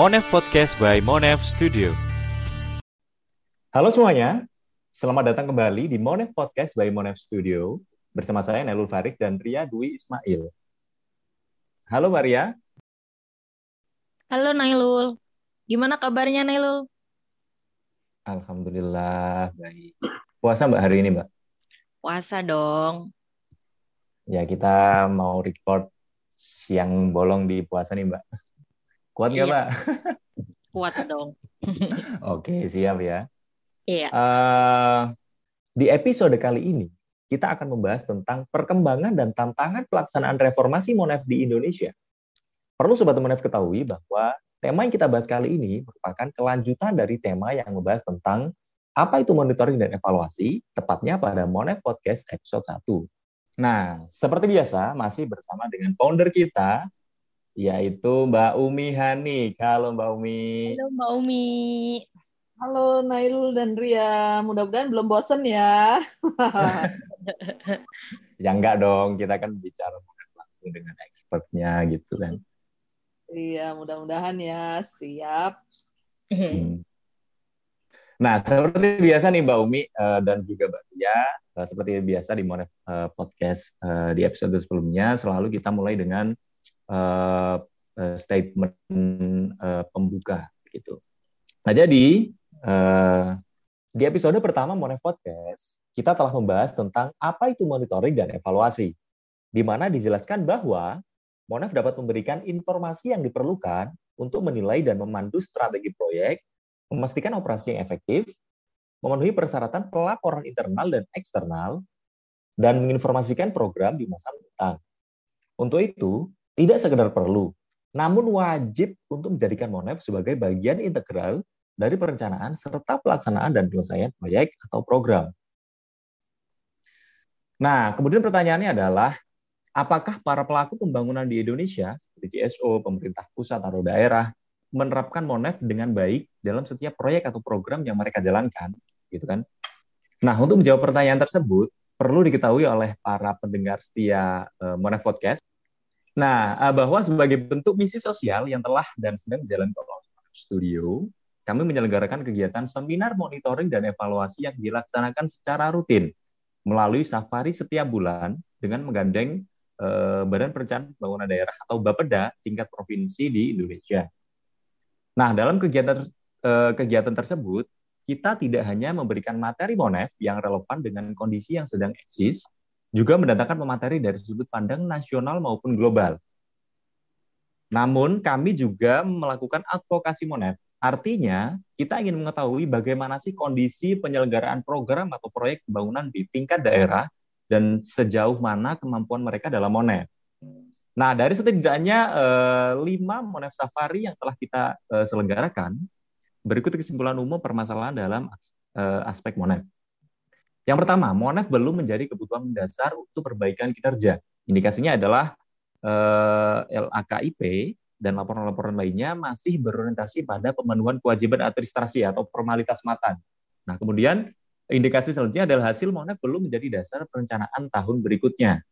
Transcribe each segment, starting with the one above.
Monev Podcast by Monev Studio. Halo semuanya, selamat datang kembali di Monev Podcast by Monev Studio bersama saya Nelul Farid dan Ria Dwi Ismail. Halo Maria. Halo Nailul, gimana kabarnya Nailul? Alhamdulillah baik. Puasa Mbak hari ini Mbak? Puasa dong. Ya kita mau record siang bolong di puasa nih Mbak. Kuat nggak, Iya. Mbak? Kuat dong. Oke, siap ya. Iya. Eh, di episode kali ini, kita akan membahas tentang perkembangan dan tantangan pelaksanaan reformasi Monev di Indonesia. Perlu Sobat Monev ketahui bahwa tema yang kita bahas kali ini merupakan kelanjutan dari tema yang membahas tentang apa itu monitoring dan evaluasi, tepatnya pada Monev Podcast episode 1. Nah, seperti biasa, masih bersama dengan founder kita, yaitu Mbak Umi Hani. Halo Mbak Umi. Halo Mbak Umi. Halo Nailul dan Ria, mudah-mudahan belum bosen ya. Ya enggak dong, kita kan bicara langsung dengan expertnya gitu kan. Iya, mudah-mudahan ya, siap. Hmm. Nah, seperti biasa nih Mbak Umi eh, dan juga Mbak Tia, eh, seperti biasa di Monev eh, Podcast di episode sebelumnya, selalu kita mulai dengan eh, eh, statement eh, pembuka gitu. Nah, jadi di episode pertama Monev Podcast, kita telah membahas tentang apa itu monitoring dan evaluasi, di mana dijelaskan bahwa Monev dapat memberikan informasi yang diperlukan untuk menilai dan memandu strategi proyek, memastikan operasi yang efektif, memenuhi persyaratan pelaporan internal dan eksternal, dan menginformasikan program di masa mendatang. Untuk itu, tidak sekedar perlu, namun wajib untuk menjadikan Monev sebagai bagian integral dari perencanaan serta pelaksanaan dan penyelesaian proyek atau program. Nah, kemudian pertanyaannya adalah, apakah para pelaku pembangunan di Indonesia, seperti CSO, pemerintah pusat atau daerah, menerapkan Monev dengan baik dalam setiap proyek atau program yang mereka jalankan, gitu kan? Nah, untuk menjawab pertanyaan tersebut, perlu diketahui oleh para pendengar setia uh, Monev Podcast. Nah, uh, bahwa sebagai bentuk misi sosial yang telah dan sedang oleh Monev Studio, kami menyelenggarakan kegiatan seminar monitoring dan evaluasi yang dilaksanakan secara rutin melalui safari setiap bulan dengan menggandeng uh, Badan Perencanaan Pembangunan Daerah atau Bapeda tingkat provinsi di Indonesia. Nah, dalam kegiatan eh, kegiatan tersebut, kita tidak hanya memberikan materi Monev yang relevan dengan kondisi yang sedang eksis, juga mendatangkan pemateri dari sudut pandang nasional maupun global. Namun, kami juga melakukan advokasi Monev. Artinya, kita ingin mengetahui bagaimana sih kondisi penyelenggaraan program atau proyek pembangunan di tingkat daerah dan sejauh mana kemampuan mereka dalam Monev. Nah, dari setidaknya eh, lima Monev Safari yang telah kita eh, selenggarakan, berikut kesimpulan umum permasalahan dalam eh, aspek Monev. Yang pertama, Monev belum menjadi kebutuhan mendasar untuk perbaikan kinerja. Indikasinya adalah eh, LAKIP dan laporan-laporan lainnya masih berorientasi pada pemenuhan kewajiban administrasi atau formalitas mata. Nah, kemudian indikasi selanjutnya adalah hasil Monev belum menjadi dasar perencanaan tahun berikutnya.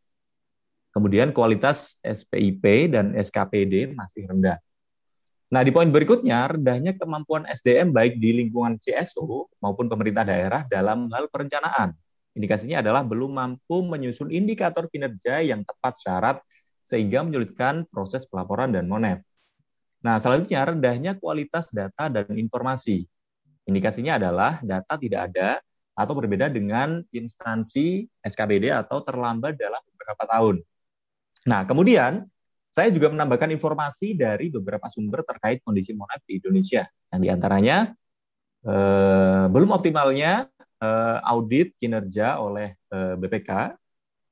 Kemudian kualitas SPIP dan SKPD masih rendah. Nah, di poin berikutnya, rendahnya kemampuan SDM baik di lingkungan CSO maupun pemerintah daerah dalam hal perencanaan. Indikasinya adalah belum mampu menyusun indikator kinerja yang tepat syarat sehingga menyulitkan proses pelaporan dan Monev. Nah, selanjutnya rendahnya kualitas data dan informasi. Indikasinya adalah data tidak ada atau berbeda dengan instansi SKBD atau terlambat dalam beberapa tahun. Nah, kemudian saya juga menambahkan informasi dari beberapa sumber terkait kondisi Monev di Indonesia. Yang di antaranya eh, belum optimalnya eh, audit kinerja oleh eh, BPK,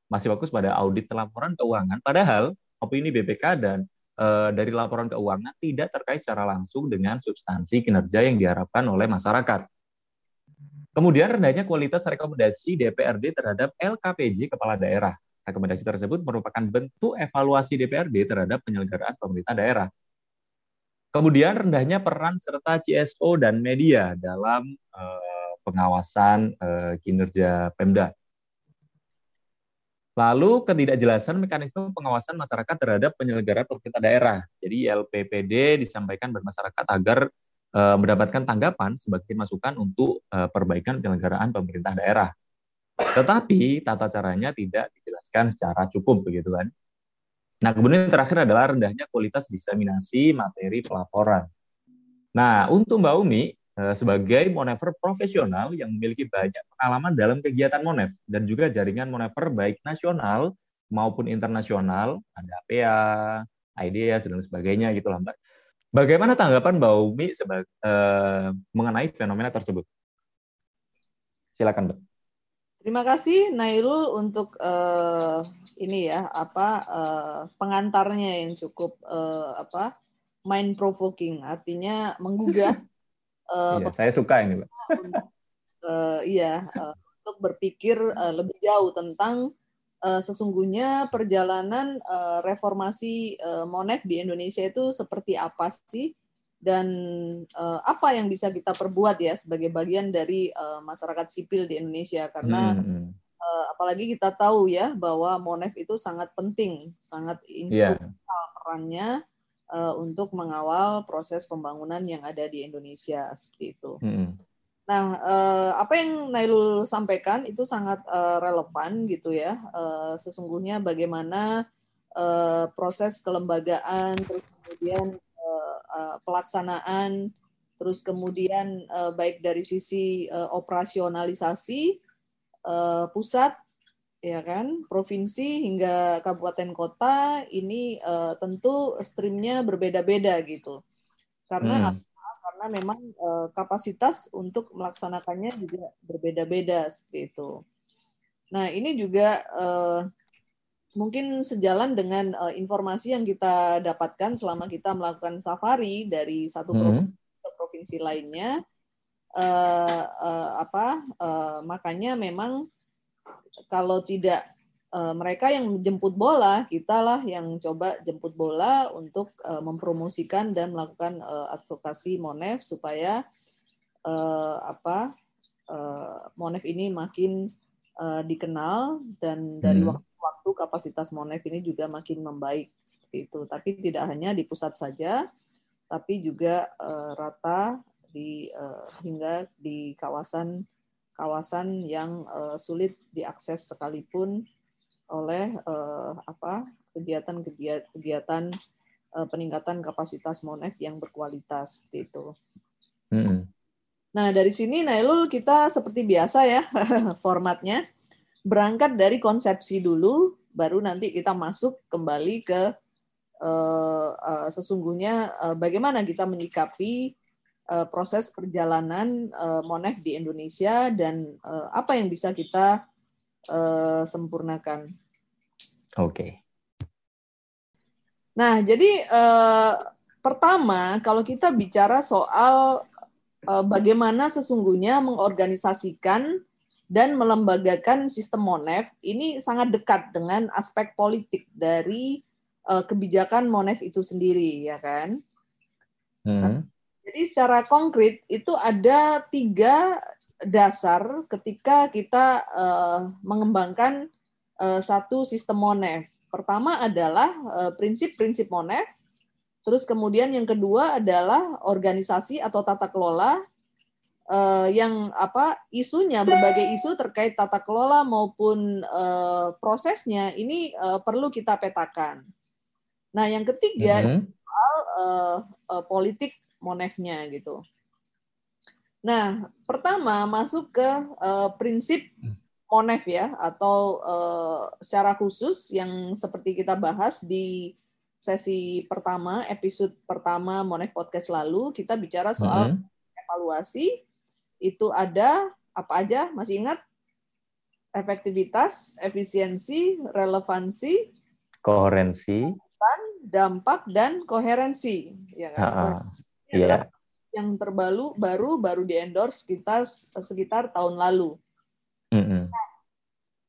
masih fokus pada audit laporan keuangan, padahal opini BPK dan eh, dari laporan keuangan tidak terkait secara langsung dengan substansi kinerja yang diharapkan oleh masyarakat. Kemudian rendahnya kualitas rekomendasi DPRD terhadap LKPJ kepala daerah. Rekomendasi tersebut merupakan bentuk evaluasi DPRD terhadap penyelenggaraan pemerintah daerah. Kemudian rendahnya peran serta CSO dan media dalam uh, pengawasan uh, kinerja Pemda. Lalu ketidakjelasan mekanisme pengawasan masyarakat terhadap penyelenggara pemerintah daerah. Jadi LPPD disampaikan bermasyarakat agar uh, mendapatkan tanggapan sebagai masukan untuk uh, perbaikan penyelenggaraan pemerintah daerah. Tetapi tata caranya tidak dijelaskan secara cukup begitu kan. Nah, kemudian yang terakhir adalah rendahnya kualitas diseminasi materi pelaporan. Nah, untuk Mbak Umi, Eh, sebagai monever profesional yang memiliki banyak pengalaman dalam kegiatan monev dan juga jaringan monever baik nasional maupun internasional, ada APA, IDEAS dan sebagainya gitu lah Mbak. Bagaimana tanggapan Mbak Umi sebagai, uh, mengenai fenomena tersebut? Silakan Mbak. Terima kasih Nailul untuk uh, ini ya apa uh, pengantarnya yang cukup uh, apa mind provoking artinya menggugah Uh, iya, saya suka ini, Mbak. uh, iya, uh, untuk berpikir uh, lebih jauh tentang uh, sesungguhnya perjalanan uh, reformasi uh, Monef di Indonesia itu seperti apa sih dan uh, apa yang bisa kita perbuat ya sebagai bagian dari uh, masyarakat sipil di Indonesia karena hmm. uh, apalagi kita tahu ya bahwa Monef itu sangat penting, sangat instrumental yeah. perannya uh, untuk mengawal proses pembangunan yang ada di Indonesia seperti itu. Hmm. Nah, uh, apa yang Nailul sampaikan itu sangat uh, relevan gitu ya. Uh, sesungguhnya bagaimana uh, proses kelembagaan, terus kemudian uh, uh, pelaksanaan, terus kemudian uh, baik dari sisi uh, operasionalisasi uh, pusat ya kan provinsi hingga kabupaten kota ini uh, tentu streamnya berbeda-beda gitu. Karena hmm. karena memang uh, kapasitas untuk melaksanakannya juga berbeda-beda seperti itu nah ini juga uh, mungkin sejalan dengan uh, informasi yang kita dapatkan selama kita melakukan safari dari satu hmm. provinsi ke provinsi lainnya uh, uh, apa uh, makanya memang kalau tidak uh, mereka yang jemput bola, kita lah yang coba jemput bola untuk uh, mempromosikan dan melakukan uh, advokasi Monef supaya uh, apa uh, Monef ini makin uh, dikenal dan dari hmm. waktu waktu kapasitas Monef ini juga makin membaik seperti itu. Tapi tidak hanya di pusat saja, tapi juga uh, rata di uh, hingga di kawasan kawasan yang uh, sulit diakses sekalipun oleh uh, apa kegiatan-kegiatan uh, peningkatan kapasitas Monef yang berkualitas seperti itu. Mm-hmm. Nah dari sini Nailul kita seperti biasa ya formatnya berangkat dari konsepsi dulu, baru nanti kita masuk kembali ke uh, uh, sesungguhnya uh, bagaimana kita menyikapi uh, proses perjalanan uh, Monef di Indonesia dan uh, apa yang bisa kita uh, sempurnakan. Oke. Okay. Nah, jadi pertama kalau kita bicara soal bagaimana sesungguhnya mengorganisasikan dan melembagakan sistem Monef ini sangat dekat dengan aspek politik dari uh, kebijakan Monef itu sendiri, ya kan? Hmm. Nah, jadi secara konkret itu ada tiga dasar ketika kita uh, mengembangkan uh, satu sistem Monef. Pertama adalah uh, prinsip-prinsip Monef, terus kemudian yang kedua adalah organisasi atau tata kelola uh, yang apa isunya berbagai isu terkait tata kelola maupun uh, prosesnya ini uh, perlu kita petakan. Nah, yang ketiga mm -hmm. soal uh, uh, politik monefnya gitu. Nah, pertama masuk ke uh, prinsip monef ya atau uh, secara khusus yang seperti kita bahas di sesi pertama, episode pertama Monef Podcast lalu, kita bicara soal mm -hmm. evaluasi. Itu ada apa aja? Masih ingat? Efektivitas, efisiensi, relevansi, koherensi, dampak dan koherensi. Ya kan? Iya. Yang terbaru baru baru di endorse sekitar sekitar tahun lalu. Mm -hmm. nah,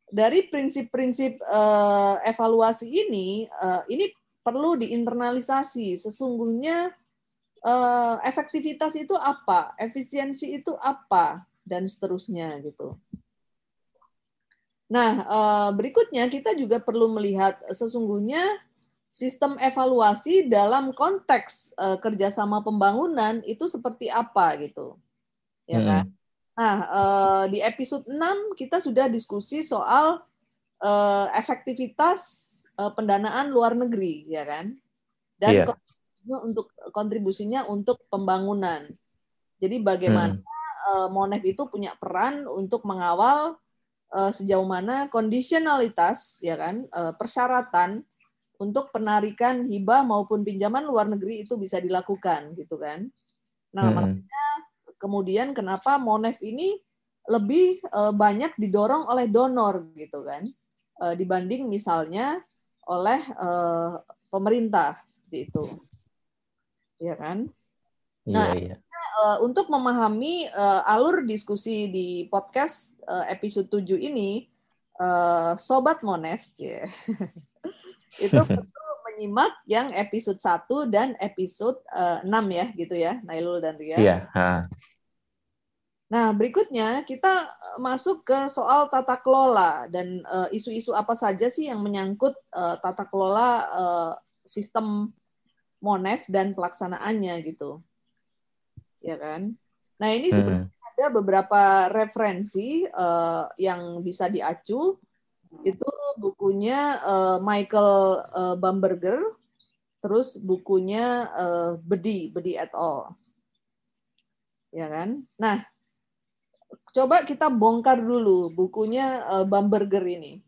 dari prinsip-prinsip uh, evaluasi ini, uh, ini perlu diinternalisasi. Sesungguhnya uh, efektivitas itu apa, efisiensi itu apa, dan seterusnya gitu. Nah, eh, berikutnya kita juga perlu melihat sesungguhnya sistem evaluasi dalam konteks eh, kerjasama pembangunan itu seperti apa gitu, ya kan? Hmm. Nah, eh, di episode 6 kita sudah diskusi soal eh, efektivitas eh, pendanaan luar negeri, ya kan? Dan Iya. Kontribusinya untuk kontribusinya untuk pembangunan. Jadi bagaimana Hmm. eh, Monef itu punya peran untuk mengawal eh, sejauh mana kondisionalitas, ya kan, eh, persyaratan untuk penarikan hibah maupun pinjaman luar negeri itu bisa dilakukan, gitu kan? Nah, Hmm. kemudian kenapa Monef ini lebih banyak didorong oleh donor gitu kan dibanding misalnya oleh eh, pemerintah seperti itu ya kan Iya, Nah, iya. Eh, untuk memahami eh, alur diskusi di podcast eh, episode 7 ini eh, sobat Monef cie, itu perlu menyimak yang episode 1 dan episode eh, 6 ya gitu ya Nailul dan Ria Iya, ha. Nah, berikutnya kita masuk ke soal tata kelola dan isu-isu apa saja sih yang menyangkut eh, tata kelola eh, sistem Monef dan pelaksanaannya gitu. Ya kan? Nah, ini sebenarnya Hmm. ada beberapa referensi eh, yang bisa diacu. Itu bukunya eh, Michael eh, Bamberger, terus bukunya eh, Bedi, Bedi et al. Ya kan? Nah, coba kita bongkar dulu bukunya eh, Bamberger ini.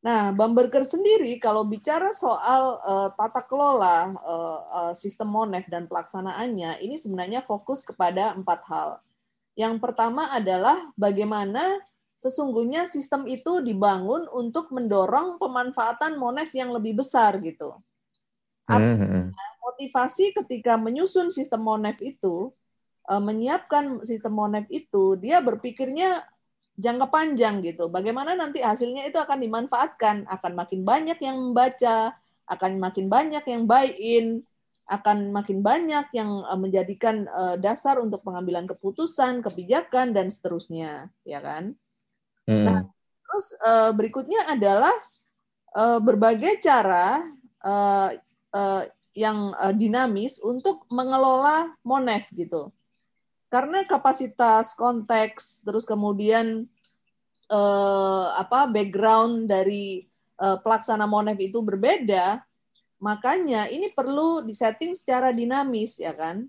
Nah, Bamberger sendiri kalau bicara soal eh, tata kelola eh, eh, sistem Monef dan pelaksanaannya, ini sebenarnya fokus kepada empat hal. Yang pertama adalah bagaimana sesungguhnya sistem itu dibangun untuk mendorong pemanfaatan Monef yang lebih besar gitu. Hmm, hmm. Motivasi ketika menyusun sistem Monef itu, eh, menyiapkan sistem Monef itu, dia berpikirnya jangka panjang gitu. Bagaimana nanti hasilnya itu akan dimanfaatkan, akan makin banyak yang membaca, akan makin banyak yang buy in, akan makin banyak yang eh, menjadikan eh, dasar untuk pengambilan keputusan, kebijakan dan seterusnya, ya kan? Hmm. Nah, Terus eh, berikutnya adalah berbagai cara yang dinamis untuk mengelola Monef gitu. Karena kapasitas, konteks, terus kemudian eh, apa background dari eh, pelaksana Monef itu berbeda, makanya ini perlu disetting secara dinamis ya kan.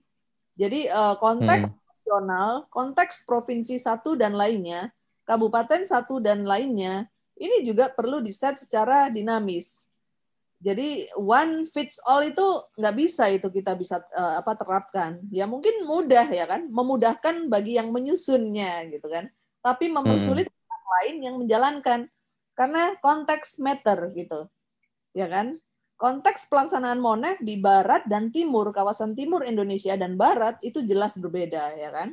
Jadi eh, konteks Hmm. nasional, konteks provinsi satu dan lainnya, kabupaten satu dan lainnya, ini juga perlu diset secara dinamis. Jadi one fits all itu nggak bisa itu kita bisa eh, apa terapkan. Ya mungkin mudah ya kan, memudahkan bagi yang menyusunnya gitu kan. Tapi mempersulit orang lain yang menjalankan karena konteks matter gitu. Ya kan? Konteks pelaksanaan Monef di barat dan timur, kawasan timur Indonesia dan barat itu jelas berbeda ya kan.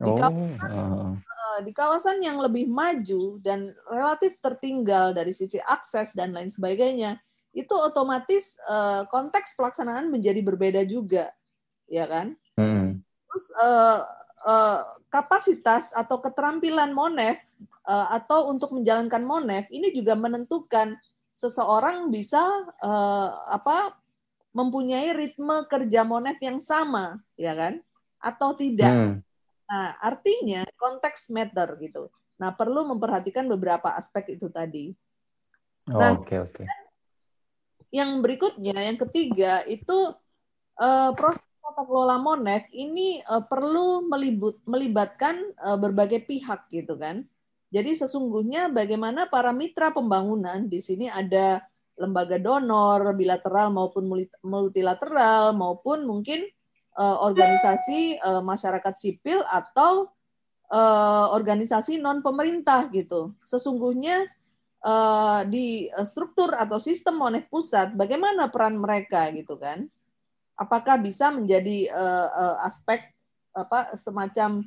Di Oh, kawasan ah. Eh, di kawasan yang lebih maju dan relatif tertinggal dari sisi akses dan lain sebagainya, itu otomatis eh, konteks pelaksanaan menjadi berbeda juga, ya kan? Hmm. Terus eh, eh, kapasitas atau keterampilan Monef eh, atau untuk menjalankan Monef ini juga menentukan seseorang bisa eh, apa mempunyai ritme kerja Monef yang sama, ya kan? Atau tidak. Hmm. Nah, artinya konteks matter gitu. Nah, perlu memperhatikan beberapa aspek itu tadi. Oh, Nah, Oke, oke. Yang berikutnya, yang ketiga itu eh, proses tata kelola Monef ini eh, perlu melibut, melibatkan eh, berbagai pihak gitu kan. Jadi sesungguhnya bagaimana para mitra pembangunan di sini ada lembaga donor bilateral maupun multilateral maupun mungkin eh, organisasi eh, masyarakat sipil atau eh, organisasi non pemerintah gitu. Sesungguhnya eh, di eh, struktur atau sistem Monef pusat bagaimana peran mereka gitu kan? Apakah bisa menjadi eh, aspek apa semacam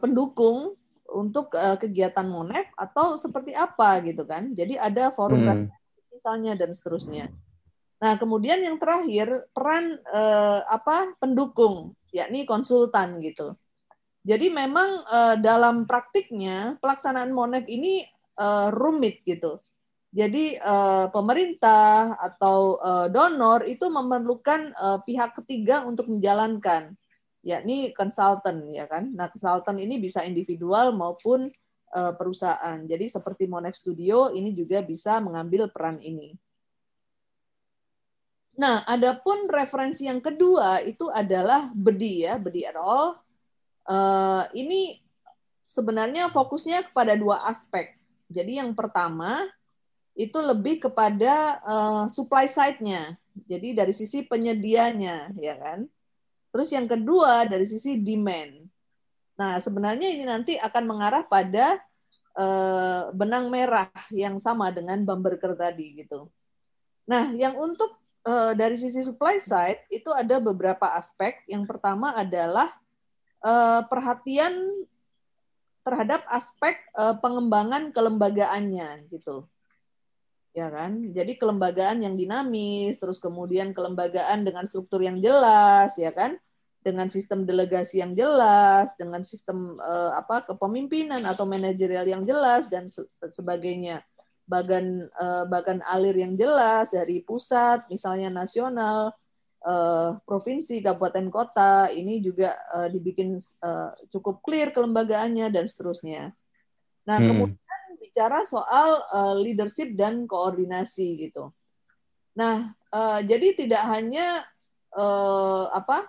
pendukung untuk kegiatan Monef atau seperti apa gitu kan? Jadi ada forum Hmm. misalnya dan seterusnya. Nah, kemudian yang terakhir peran apa pendukung, yakni konsultan gitu. Jadi memang dalam praktiknya pelaksanaan Monef ini uh, rumit gitu. Jadi uh, pemerintah atau uh, donor itu memerlukan uh, pihak ketiga untuk menjalankan, yakni konsultan ya kan. Nah konsultan ini bisa individual maupun uh, perusahaan. Jadi seperti Monef Studio ini juga bisa mengambil peran ini. Nah, adapun referensi yang kedua itu adalah Bedi ya, Bedi et al. Uh, ini sebenarnya fokusnya kepada dua aspek. Jadi yang pertama itu lebih kepada uh, supply side-nya. Jadi dari sisi penyedianya, ya kan? Terus yang kedua dari sisi demand. Nah, sebenarnya ini nanti akan mengarah pada uh, benang merah yang sama dengan Bamberger tadi gitu. Nah, yang untuk uh, dari sisi supply side itu ada beberapa aspek. Yang pertama adalah uh, perhatian terhadap aspek uh, pengembangan kelembagaannya gitu. Ya kan? Jadi kelembagaan yang dinamis, terus kemudian kelembagaan dengan struktur yang jelas, ya kan? Dengan sistem delegasi yang jelas, dengan sistem uh, apa kepemimpinan atau manajerial yang jelas dan sebagainya bagan uh, bagan alir yang jelas dari pusat, misalnya nasional, uh, provinsi, kabupaten, kota, ini juga uh, dibikin uh, cukup clear kelembagaannya dan seterusnya. Nah, hmm. kemudian bicara soal uh, leadership dan koordinasi gitu. Nah, uh, jadi tidak hanya uh, apa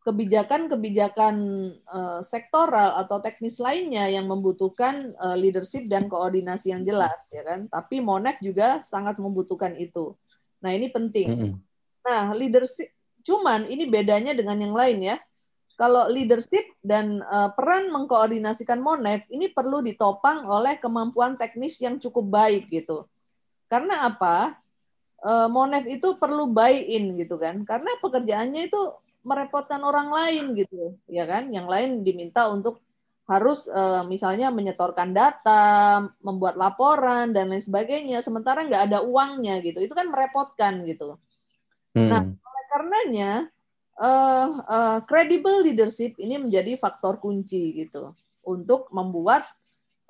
kebijakan-kebijakan uh, sektoral atau teknis lainnya yang membutuhkan uh, leadership dan koordinasi yang jelas ya kan tapi Monek juga sangat membutuhkan itu nah ini penting mm -hmm. Nah leadership cuman ini bedanya dengan yang lain ya. Kalau leadership dan uh, peran mengkoordinasikan Monek ini perlu ditopang oleh kemampuan teknis yang cukup baik gitu. Karena apa? Monef itu perlu buy-in gitu kan. Karena pekerjaannya itu merepotkan orang lain gitu ya kan? Yang lain diminta untuk harus uh, misalnya menyetorkan data, membuat laporan dan lain sebagainya, sementara nggak ada uangnya gitu, itu kan merepotkan gitu. Hmm. Nah, oleh karenanya uh, uh, credible leadership ini menjadi faktor kunci gitu untuk membuat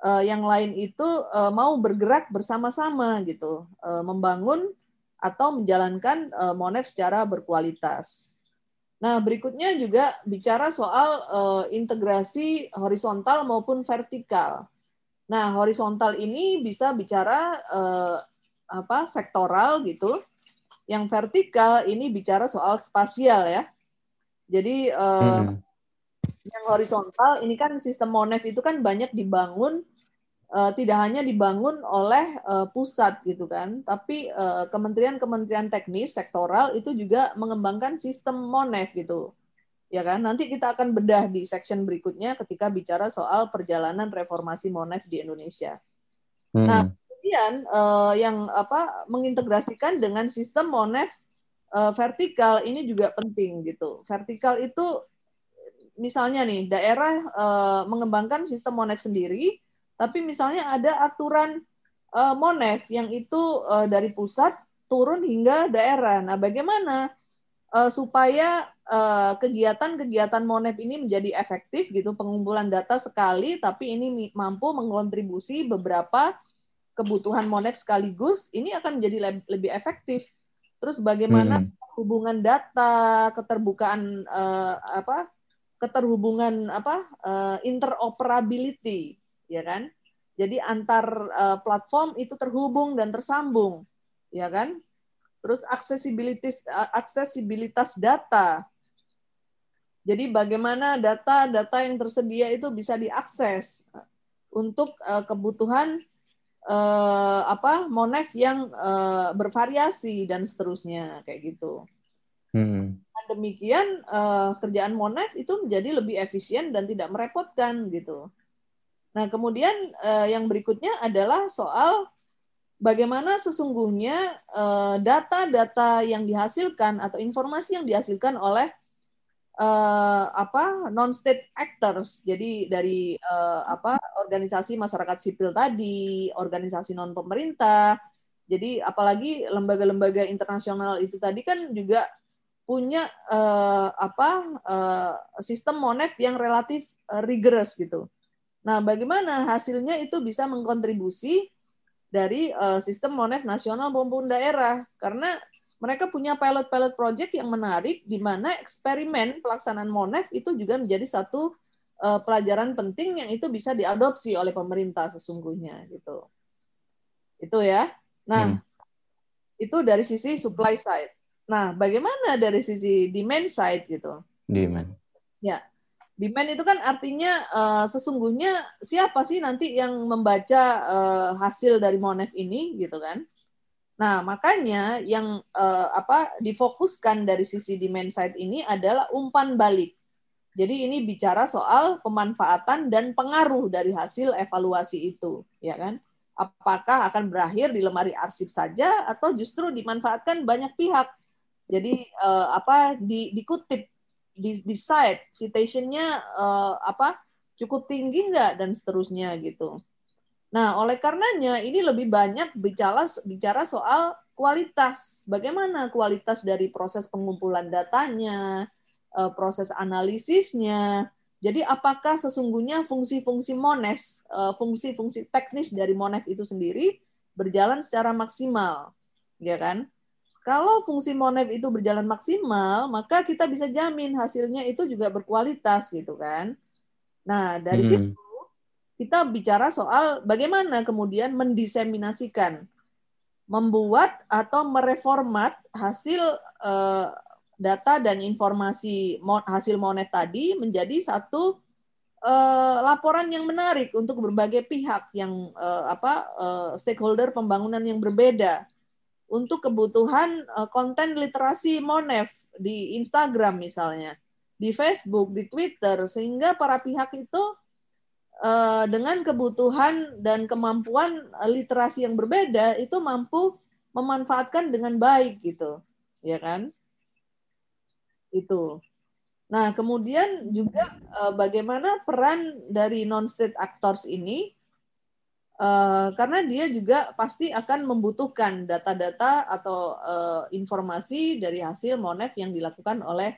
uh, yang lain itu uh, mau bergerak bersama-sama gitu, uh, membangun atau menjalankan uh, Monef secara berkualitas. Nah, berikutnya juga bicara soal uh, integrasi horizontal maupun vertikal. Nah, horizontal ini bisa bicara uh, apa sektoral gitu. Yang vertikal ini bicara soal spasial ya. Jadi uh, hmm. yang horizontal ini kan sistem Monef itu kan banyak dibangun uh, tidak hanya dibangun oleh uh, pusat gitu kan, tapi uh, kementerian-kementerian teknis sektoral itu juga mengembangkan sistem Monef gitu. Ya kan? Nanti kita akan bedah di section berikutnya ketika bicara soal perjalanan reformasi Monef di Indonesia. Hmm. Nah, kemudian uh, yang apa mengintegrasikan dengan sistem Monef uh, vertikal ini juga penting gitu. Vertikal itu misalnya nih daerah uh, mengembangkan sistem Monef sendiri, tapi misalnya ada aturan uh, Monef yang itu uh, dari pusat turun hingga daerah. Nah, bagaimana uh, supaya kegiatan-kegiatan Monef ini menjadi efektif gitu, pengumpulan data sekali, tapi ini mampu mengkontribusi beberapa kebutuhan Monef sekaligus, ini akan menjadi lebih efektif. Terus bagaimana hmm. hubungan data, keterbukaan uh, apa, keterhubungan apa, uh, interoperability ya kan? Jadi antar uh, platform itu terhubung dan tersambung, ya kan? Terus aksesibilitas aksesibilitas data. Jadi bagaimana data-data yang tersedia itu bisa diakses untuk uh, kebutuhan uh, apa Monef yang uh, bervariasi dan seterusnya kayak gitu. Hmm. Dan demikian uh, kerjaan Monef itu menjadi lebih efisien dan tidak merepotkan gitu. Nah, kemudian uh, yang berikutnya adalah soal bagaimana sesungguhnya eh, data-data yang dihasilkan atau informasi yang dihasilkan oleh uh, apa non-state actors. Jadi dari uh, apa organisasi masyarakat sipil tadi, organisasi non pemerintah. Jadi apalagi lembaga-lembaga internasional itu tadi kan juga punya uh, apa uh, sistem monef yang relatif uh, rigorous gitu Nah, bagaimana hasilnya itu bisa mengkontribusi dari uh, sistem Monef nasional maupun daerah karena mereka punya pilot-pilot project yang menarik di mana eksperimen pelaksanaan Monef itu juga menjadi satu uh, pelajaran penting yang itu bisa diadopsi oleh pemerintah sesungguhnya gitu. Itu ya. Nah, hmm. itu dari sisi supply side. Nah, bagaimana dari sisi demand side gitu? Demand. Ya. Demand itu kan artinya uh, sesungguhnya siapa sih nanti yang membaca uh, hasil dari Monef ini gitu kan? Nah, makanya yang uh, apa difokuskan dari sisi demand side ini adalah umpan balik. Jadi ini bicara soal pemanfaatan dan pengaruh dari hasil evaluasi itu, ya kan? Apakah akan berakhir di lemari arsip saja atau justru dimanfaatkan banyak pihak? Jadi uh, apa di, dikutip, di, di site, citationnya uh, apa cukup tinggi nggak dan seterusnya gitu. Nah, oleh karenanya ini lebih banyak bicara bicara soal kualitas. Bagaimana kualitas dari proses pengumpulan datanya, uh, proses analisisnya. Jadi apakah sesungguhnya fungsi-fungsi Mones, uh, fungsi-fungsi teknis dari Mones itu sendiri berjalan secara maksimal, ya kan? Kalau fungsi Mones itu berjalan maksimal, maka kita bisa jamin hasilnya itu juga berkualitas gitu kan. Nah, dari hmm. situ kita bicara soal bagaimana kemudian mendiseminasikan membuat atau mereformat hasil uh, data dan informasi hasil monet tadi menjadi satu uh, laporan yang menarik untuk berbagai pihak yang uh, apa stakeholder pembangunan yang berbeda. Untuk kebutuhan uh, konten literasi Monef di Instagram misalnya, di Facebook, di Twitter sehingga para pihak itu uh, dengan kebutuhan dan kemampuan literasi yang berbeda itu mampu memanfaatkan dengan baik gitu, ya kan? itu. Nah, kemudian juga uh, bagaimana peran dari non-state actors ini, karena dia juga pasti akan membutuhkan data-data atau informasi dari hasil monef yang dilakukan oleh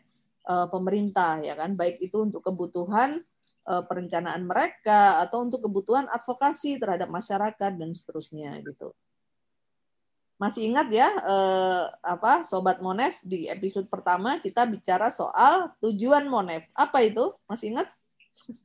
pemerintah, ya kan, baik itu untuk kebutuhan uh, perencanaan mereka atau untuk kebutuhan advokasi terhadap masyarakat dan seterusnya gitu. Masih ingat ya eh, apa sobat Monef di episode pertama kita bicara soal tujuan Monef. Apa itu? Masih ingat?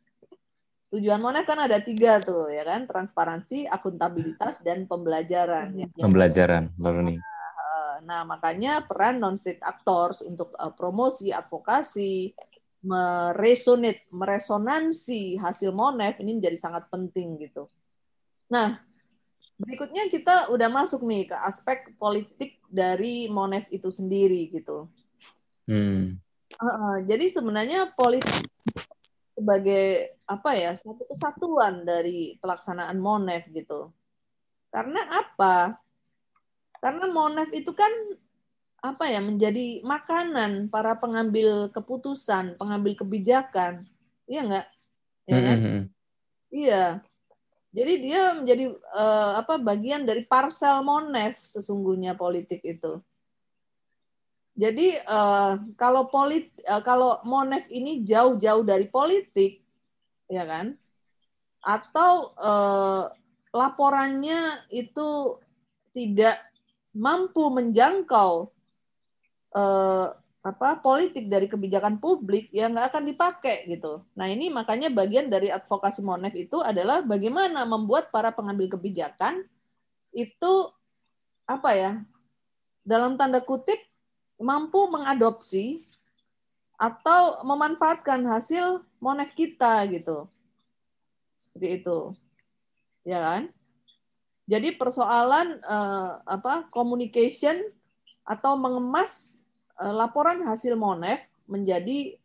tujuan Monef kan ada tiga tuh ya kan, transparansi, akuntabilitas dan pembelajaran. Ya. Pembelajaran, learning. Nah, eh, nah makanya peran non-state actors untuk uh, promosi, advokasi, meresonate, meresonansi hasil Monef ini menjadi sangat penting gitu. Nah, Berikutnya kita udah masuk nih ke aspek politik dari Monef itu sendiri gitu. Hmm. Uh, jadi sebenarnya politik sebagai apa ya satu kesatuan dari pelaksanaan Monef gitu. Karena apa? Karena Monef itu kan apa ya menjadi makanan para pengambil keputusan, pengambil kebijakan, iya nggak? Ya kan? Mm -hmm. Iya. Jadi dia menjadi uh, apa bagian dari parsel monef sesungguhnya politik itu. Jadi uh, kalau polit uh, kalau monef ini jauh-jauh dari politik, ya kan? Atau uh, laporannya itu tidak mampu menjangkau uh, apa politik dari kebijakan publik yang nggak akan dipakai gitu. Nah ini makanya bagian dari advokasi Monef itu adalah bagaimana membuat para pengambil kebijakan itu apa ya dalam tanda kutip mampu mengadopsi atau memanfaatkan hasil Monef kita gitu. Seperti itu. Ya kan? Jadi persoalan eh, apa communication atau mengemas Eh, laporan hasil Monef menjadi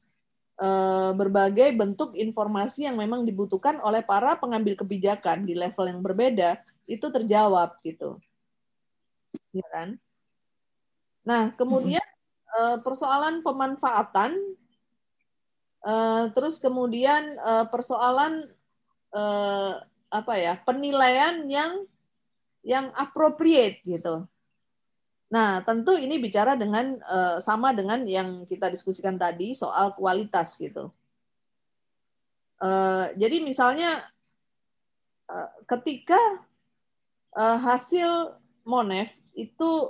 eh, berbagai bentuk informasi yang memang dibutuhkan oleh para pengambil kebijakan di level yang berbeda itu terjawab gitu. Ya kan? Nah, kemudian eh, persoalan pemanfaatan terus kemudian persoalan apa ya, penilaian yang yang appropriate gitu. Nah, tentu ini bicara dengan uh, sama dengan yang kita diskusikan tadi soal kualitas gitu. Uh, jadi misalnya uh, ketika hasil Monef itu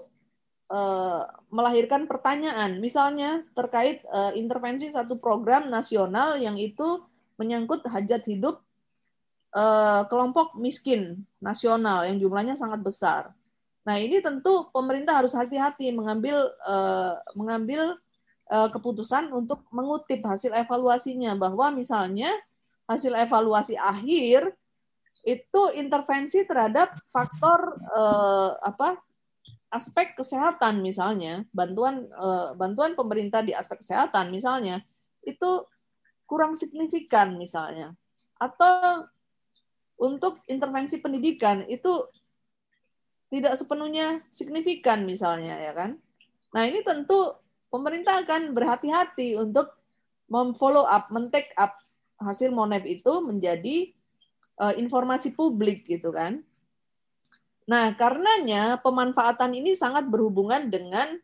melahirkan pertanyaan, misalnya terkait intervensi satu program nasional yang itu menyangkut hajat hidup kelompok miskin nasional yang jumlahnya sangat besar. Nah ini tentu pemerintah harus hati-hati mengambil uh, mengambil uh, keputusan untuk mengutip hasil evaluasinya bahwa misalnya hasil evaluasi akhir itu intervensi terhadap faktor eh, apa aspek kesehatan misalnya bantuan eh, bantuan pemerintah di aspek kesehatan misalnya itu kurang signifikan misalnya. Atau untuk intervensi pendidikan itu tidak sepenuhnya signifikan misalnya ya kan nah ini tentu pemerintah akan berhati-hati untuk memfollow up, men-take up hasil monef itu menjadi uh, informasi publik gitu kan. Nah, karenanya pemanfaatan ini sangat berhubungan dengan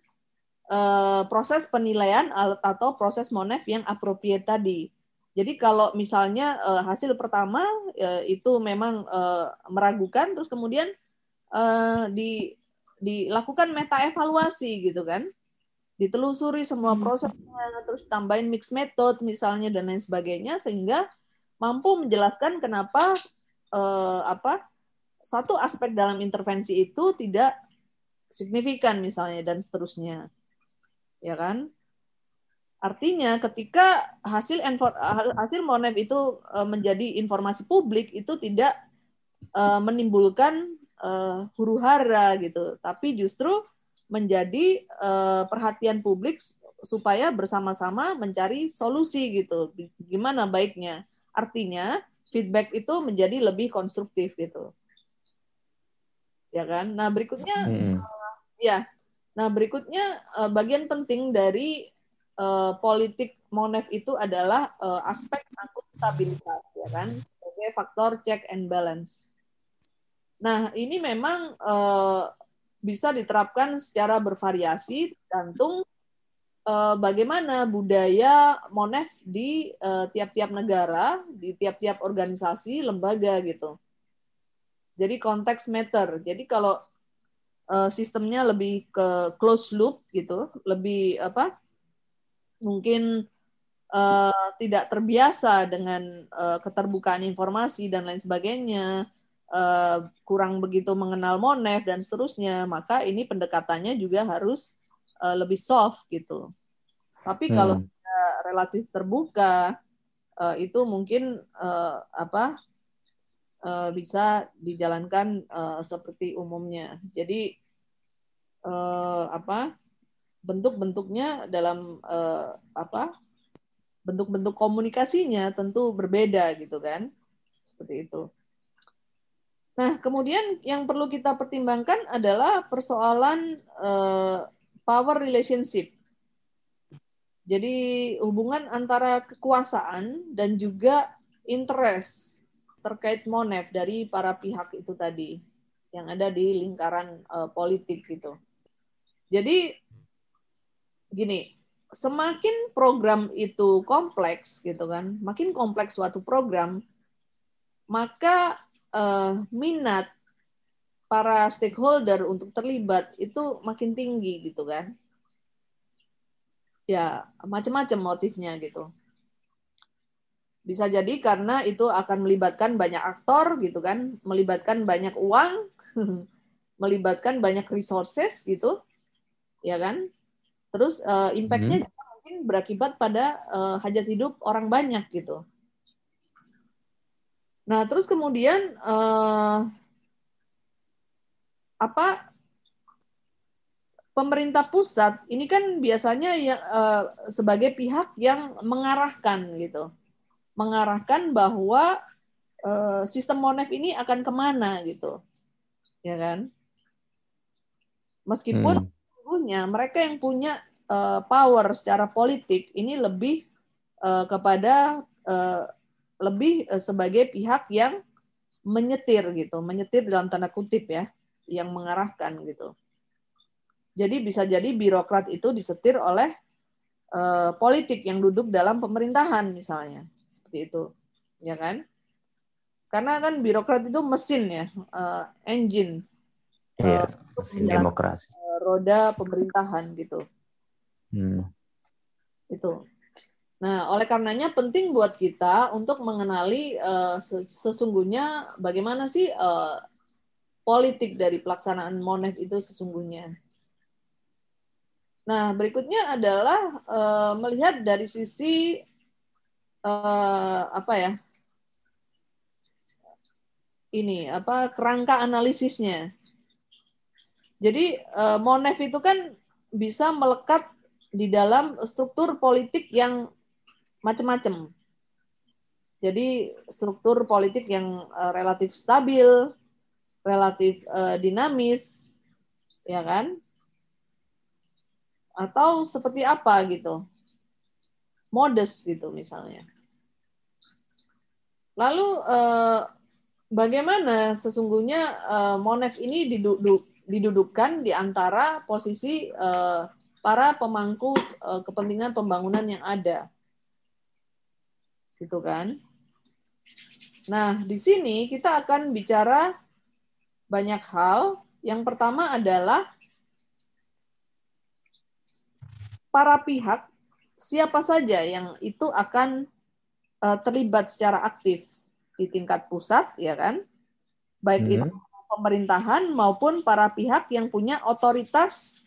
uh, proses penilaian atau proses monef yang appropriate tadi. Jadi kalau misalnya uh, hasil pertama uh, itu memang uh, meragukan, terus kemudian uh, di, dilakukan meta evaluasi gitu kan, ditelusuri semua hmm. prosesnya, terus tambahin mix method misalnya dan lain sebagainya sehingga mampu menjelaskan kenapa eh, apa satu aspek dalam intervensi itu tidak signifikan misalnya dan seterusnya, ya kan? Artinya ketika hasil hasil monef itu eh, menjadi informasi publik itu tidak eh, menimbulkan eh, huru hara gitu, tapi justru menjadi uh, perhatian publik supaya bersama-sama mencari solusi gitu. Gimana baiknya? Artinya feedback itu menjadi lebih konstruktif gitu. Ya kan? Nah, berikutnya hmm. uh, ya. Nah, berikutnya uh, bagian penting dari uh, politik Monef itu adalah uh, aspek akuntabilitas ya kan sebagai faktor check and balance. Nah, ini memang uh, bisa diterapkan secara bervariasi tergantung uh, bagaimana budaya monef di uh, tiap-tiap negara, di tiap-tiap organisasi, lembaga gitu. Jadi konteks matter. Jadi kalau sistemnya lebih ke close loop gitu, lebih apa? Mungkin uh, tidak terbiasa dengan uh, keterbukaan informasi dan lain sebagainya uh, kurang begitu mengenal Monef dan seterusnya, maka ini pendekatannya juga harus uh, lebih soft gitu. Tapi hmm. kalau kita relatif terbuka, uh, itu mungkin uh, apa uh, bisa dijalankan uh, seperti umumnya. Jadi uh, apa bentuk-bentuknya dalam uh, apa bentuk-bentuk komunikasinya tentu berbeda gitu kan seperti itu. Nah, kemudian yang perlu kita pertimbangkan adalah persoalan uh, power relationship. Jadi hubungan antara kekuasaan dan juga interest terkait monef dari para pihak itu tadi yang ada di lingkaran uh, politik gitu. Jadi gini, semakin program itu kompleks gitu kan, makin kompleks suatu program, maka uh, minat para stakeholder untuk terlibat itu makin tinggi gitu kan. Ya macam-macam motifnya gitu. Bisa jadi karena itu akan melibatkan banyak aktor gitu kan melibatkan banyak uang melibatkan banyak resources gitu ya kan. Terus uh, impactnya hmm. juga mungkin berakibat pada uh, hajat hidup orang banyak gitu Nah, terus kemudian uh, apa pemerintah pusat ini kan biasanya ya uh, sebagai pihak yang mengarahkan gitu, mengarahkan bahwa uh, sistem monef ini akan ke mana gitu, ya kan? Meskipun hmm. mereka yang punya uh, power secara politik ini lebih uh, kepada uh, lebih eh, sebagai pihak yang menyetir gitu, menyetir dalam tanda kutip ya, yang mengarahkan gitu. Jadi bisa jadi birokrat itu disetir oleh uh, politik yang duduk dalam pemerintahan misalnya, seperti itu, ya kan? Karena kan birokrat itu mesin ya, eh, engine Iya, Eh, mesin demokrasi. roda pemerintahan gitu. Hmm. Itu. Nah, oleh karenanya penting buat kita untuk mengenali ses- sesungguhnya bagaimana sih eh, politik dari pelaksanaan Monef itu sesungguhnya. Nah, berikutnya adalah eh, melihat dari sisi eh, apa ya? Ini apa kerangka analisisnya. Jadi eh, Monef itu kan bisa melekat di dalam struktur politik yang macam-macam. Jadi struktur politik yang eh, relatif stabil, relatif eh, dinamis, ya kan? Atau seperti apa gitu? Modest gitu misalnya. Lalu eh, bagaimana sesungguhnya eh, Monef ini diduduk, didudukkan di antara posisi eh, para pemangku eh, kepentingan pembangunan yang ada. Gitu kan? Nah, di sini kita akan bicara banyak hal. Yang pertama adalah para pihak siapa saja yang itu akan eh, terlibat secara aktif di tingkat pusat, ya kan? Baik itu Hmm. pemerintahan maupun para pihak yang punya otoritas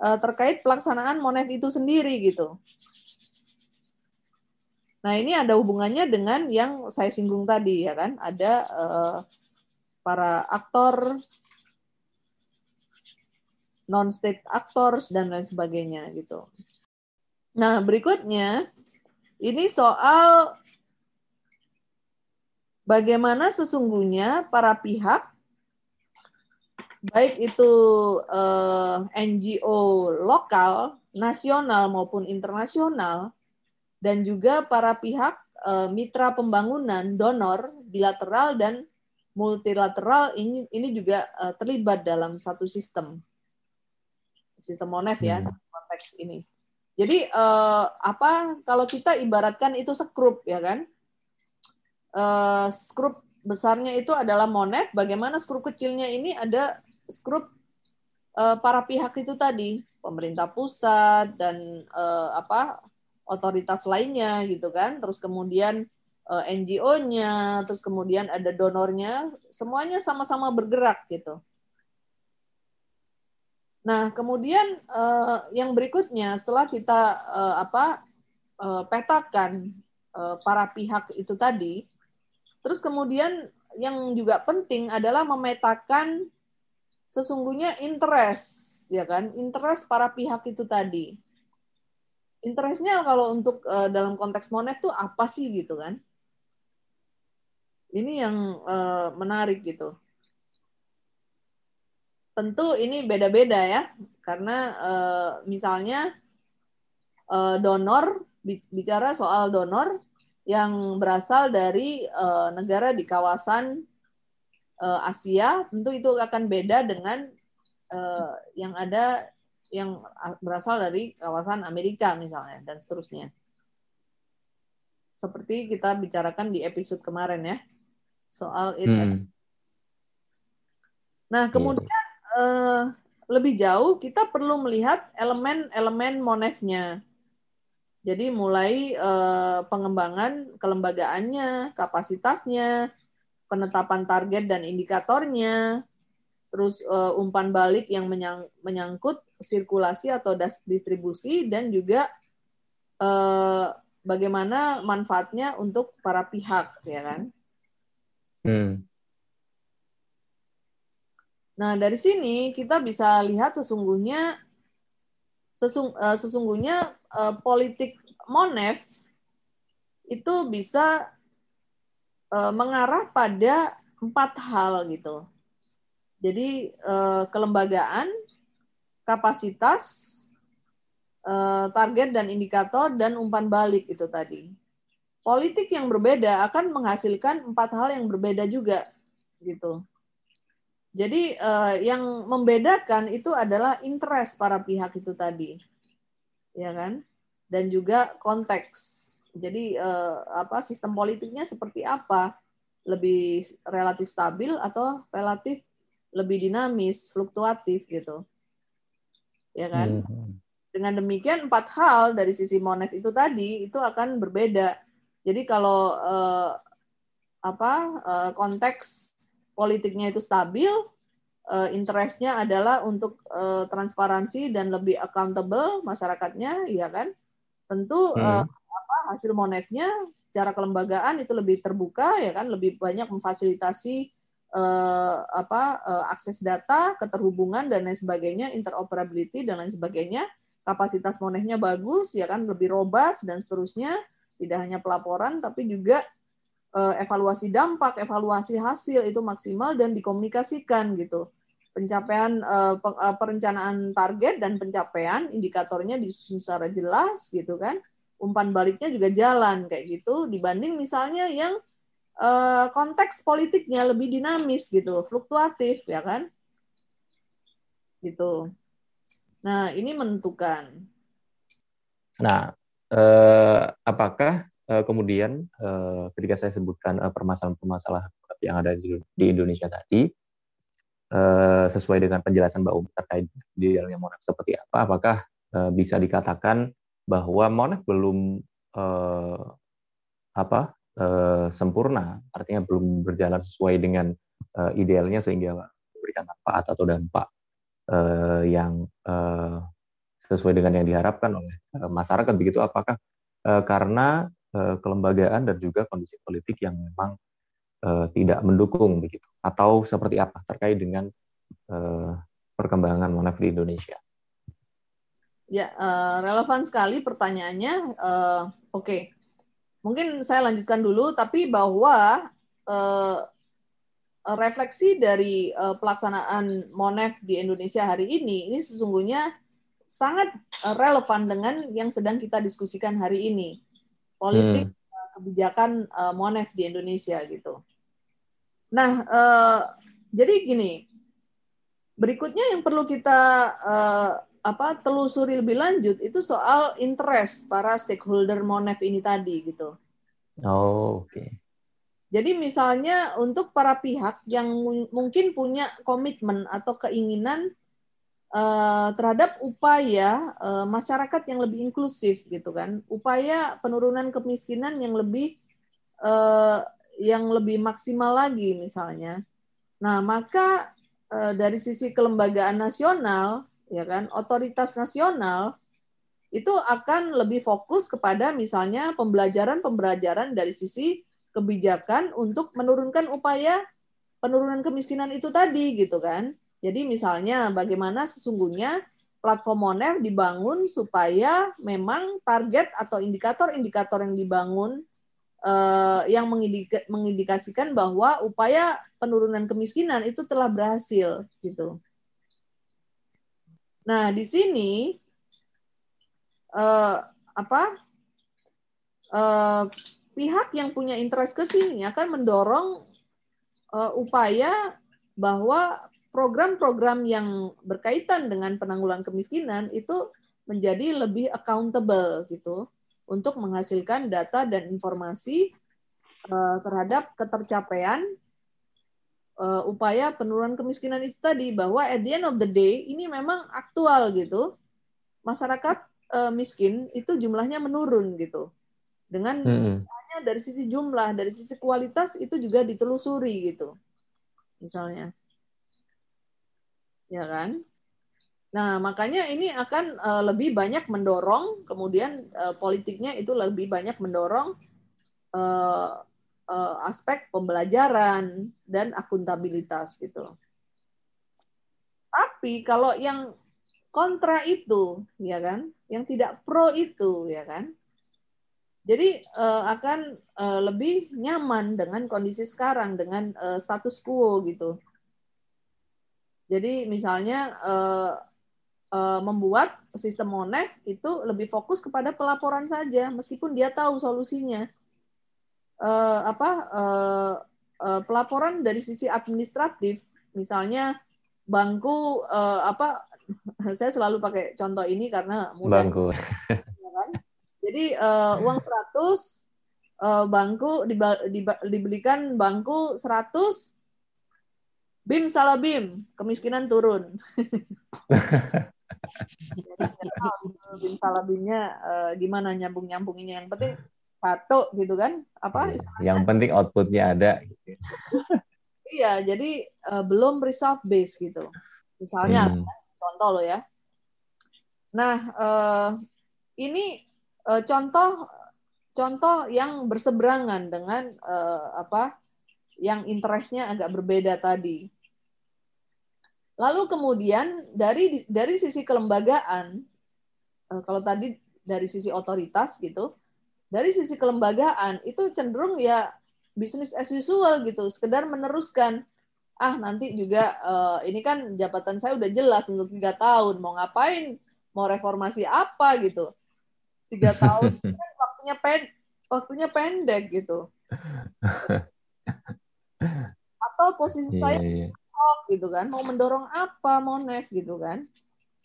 eh, terkait pelaksanaan Monef itu sendiri gitu. Nah ini ada hubungannya dengan yang saya singgung tadi ya kan, ada eh, para aktor, non-state actors dan lain sebagainya gitu. Nah berikutnya ini soal bagaimana sesungguhnya para pihak baik itu eh, NGO lokal, nasional maupun internasional, dan juga para pihak eh, mitra pembangunan, donor, bilateral dan multilateral ini ini juga eh, terlibat dalam satu sistem, sistem Monef ya Hmm. konteks ini. Jadi eh, apa kalau kita ibaratkan itu skrup ya kan? Eh, skrup besarnya itu adalah Monef, bagaimana skrup kecilnya ini ada skrup eh, para pihak itu tadi, pemerintah pusat dan eh, apa otoritas lainnya gitu kan. Terus kemudian eh, NGO-nya, terus kemudian ada donornya, semuanya sama-sama bergerak gitu. Nah, kemudian eh, yang berikutnya setelah kita eh, apa petakan para pihak itu tadi, terus kemudian yang juga penting adalah memetakan sesungguhnya interest, ya kan? Interest para pihak itu tadi. Interestnya kalau untuk eh, dalam konteks monet tuh apa sih gitu kan? Ini yang eh, menarik gitu. Tentu ini beda-beda ya, karena eh, misalnya eh, donor bi- bicara soal donor yang berasal dari eh, negara di kawasan eh, Asia, tentu itu akan beda dengan eh, yang ada yang berasal dari kawasan Amerika misalnya dan seterusnya. Seperti kita bicarakan di episode kemarin ya soal it Hmm. Nah, kemudian eh, lebih jauh kita perlu melihat elemen-elemen monefnya. Jadi mulai eh, pengembangan kelembagaannya, kapasitasnya, penetapan target dan indikatornya, terus eh, umpan balik yang menyang- menyangkut sirkulasi atau das- distribusi dan juga eh, bagaimana manfaatnya untuk para pihak, ya kan? Hmm. Nah, dari sini kita bisa lihat sesungguhnya sesung, eh, sesungguhnya eh, politik Monef itu bisa eh, mengarah pada empat hal gitu. Jadi eh, kelembagaan, kapasitas, eh, target dan indikator dan umpan balik itu tadi. Politik yang berbeda akan menghasilkan empat hal yang berbeda juga gitu. Jadi eh, yang membedakan itu adalah interest para pihak itu tadi, ya kan? Dan juga konteks. Jadi eh, apa sistem politiknya seperti apa? lebih relatif stabil atau relatif lebih dinamis, fluktuatif gitu. Ya kan? Hmm. Dengan demikian empat hal dari sisi Monef itu tadi itu akan berbeda. Jadi kalau eh, apa eh, konteks politiknya itu stabil, eh, interestnya adalah untuk eh, transparansi dan lebih accountable masyarakatnya, ya kan? Tentu Hmm. eh, apa hasil monefnya secara kelembagaan itu lebih terbuka, ya kan? Lebih banyak memfasilitasi eh, apa eh, akses data, keterhubungan dan lain sebagainya, interoperability dan lain sebagainya. Kapasitas monefnya bagus, ya kan? Lebih robust dan seterusnya. Tidak hanya pelaporan, tapi juga eh, evaluasi dampak, evaluasi hasil itu maksimal dan dikomunikasikan gitu. Pencapaian pe- eh, perencanaan target dan pencapaian indikatornya disusun secara jelas gitu kan. Umpan baliknya juga jalan kayak gitu dibanding misalnya yang eh, konteks politiknya lebih dinamis gitu, fluktuatif ya kan. Gitu. Nah, ini menentukan. Nah, eh, apakah eh, kemudian eh, ketika saya sebutkan eh, permasalahan-permasalahan yang ada di, di Indonesia tadi, eh, sesuai dengan penjelasan Mbak Um terkait di dalamnya Monef seperti apa, apakah eh, bisa dikatakan bahwa Monef belum eh, apa eh, sempurna, artinya belum berjalan sesuai dengan eh, idealnya sehingga memberikan manfaat atau dampak eh, yang eh, sesuai dengan yang diharapkan oleh eh, masyarakat. Begitu apakah eh, karena eh, kelembagaan dan juga kondisi politik yang memang eh, tidak mendukung begitu? Atau seperti apa terkait dengan eh, perkembangan monef di Indonesia? Ya, eh, relevan sekali pertanyaannya. Eh, Oke, mungkin saya lanjutkan dulu, tapi bahwa eh, refleksi dari eh, pelaksanaan Monef di Indonesia hari ini, ini sesungguhnya sangat eh, relevan dengan yang sedang kita diskusikan hari ini, politik eh, kebijakan eh, Monef di Indonesia gitu. Nah, eh, jadi gini, berikutnya yang perlu kita eh, apa telusuri lebih lanjut itu soal interest para stakeholder Monef ini tadi gitu. oh oke Jadi misalnya untuk para pihak yang mu- mungkin punya komitmen atau keinginan eh, terhadap upaya eh, masyarakat yang lebih inklusif gitu kan, upaya penurunan kemiskinan yang lebih eh, yang lebih maksimal lagi misalnya. Nah maka dari sisi kelembagaan nasional ya kan otoritas nasional itu akan lebih fokus kepada misalnya pembelajaran-pembelajaran dari sisi kebijakan untuk menurunkan upaya penurunan kemiskinan itu tadi gitu kan. Jadi misalnya bagaimana sesungguhnya platform Monef dibangun supaya memang target atau indikator-indikator yang dibangun eh, yang mengindika- mengindikasikan bahwa upaya penurunan kemiskinan itu telah berhasil gitu. Nah, di sini eh, apa eh, pihak yang punya interest ke sini akan mendorong eh, upaya bahwa program-program yang berkaitan dengan penanggulangan kemiskinan itu menjadi lebih accountable gitu untuk menghasilkan data dan informasi terhadap ketercapaian eh, upaya penurunan kemiskinan itu tadi bahwa at the end of the day ini memang aktual gitu. Masyarakat eh, miskin itu jumlahnya menurun gitu. Dengan Mm-mm. hanya dari sisi jumlah dari sisi kualitas itu juga ditelusuri gitu misalnya. Ya kan? Nah makanya ini akan eh, lebih banyak mendorong kemudian eh, politiknya itu lebih banyak mendorong eh, eh, aspek pembelajaran dan akuntabilitas gitu. Tapi kalau yang kontra itu ya kan yang tidak pro itu ya kan jadi eh, akan eh, lebih nyaman dengan kondisi sekarang dengan eh, status quo gitu. Jadi misalnya eh, eh, membuat sistem Monef itu lebih fokus kepada pelaporan saja meskipun dia tahu solusinya Eh, apa eh, eh, pelaporan dari sisi administratif. Misalnya bangku eh, apa saya selalu pakai contoh ini karena mudah. Bangku. Ya kan? Jadi eh, uang 100 eh, eh, bangku dibelikan bangku 100 bim salah bim kemiskinan turun. Jadi bim salah bimnya eh, gimana nyambung nyambunginnya yang penting satu gitu kan apa Iya, Yang penting outputnya ada. gitu. iya jadi eh, belum result based gitu misalnya Hmm. contoh lo ya nah eh, ini eh, contoh contoh yang berseberangan dengan eh, apa yang interestnya agak berbeda tadi lalu kemudian dari dari sisi kelembagaan eh, kalau tadi dari sisi otoritas gitu dari sisi kelembagaan itu cenderung ya bisnis as usual gitu, sekedar meneruskan. Ah nanti juga eh, ini kan jabatan saya udah jelas untuk tiga tahun, mau ngapain, mau reformasi apa gitu. Tiga tahun kan waktunya pen, waktunya pendek gitu. Atau posisi Iya, saya iya. top gitu kan, mau mendorong apa, mau nef gitu kan,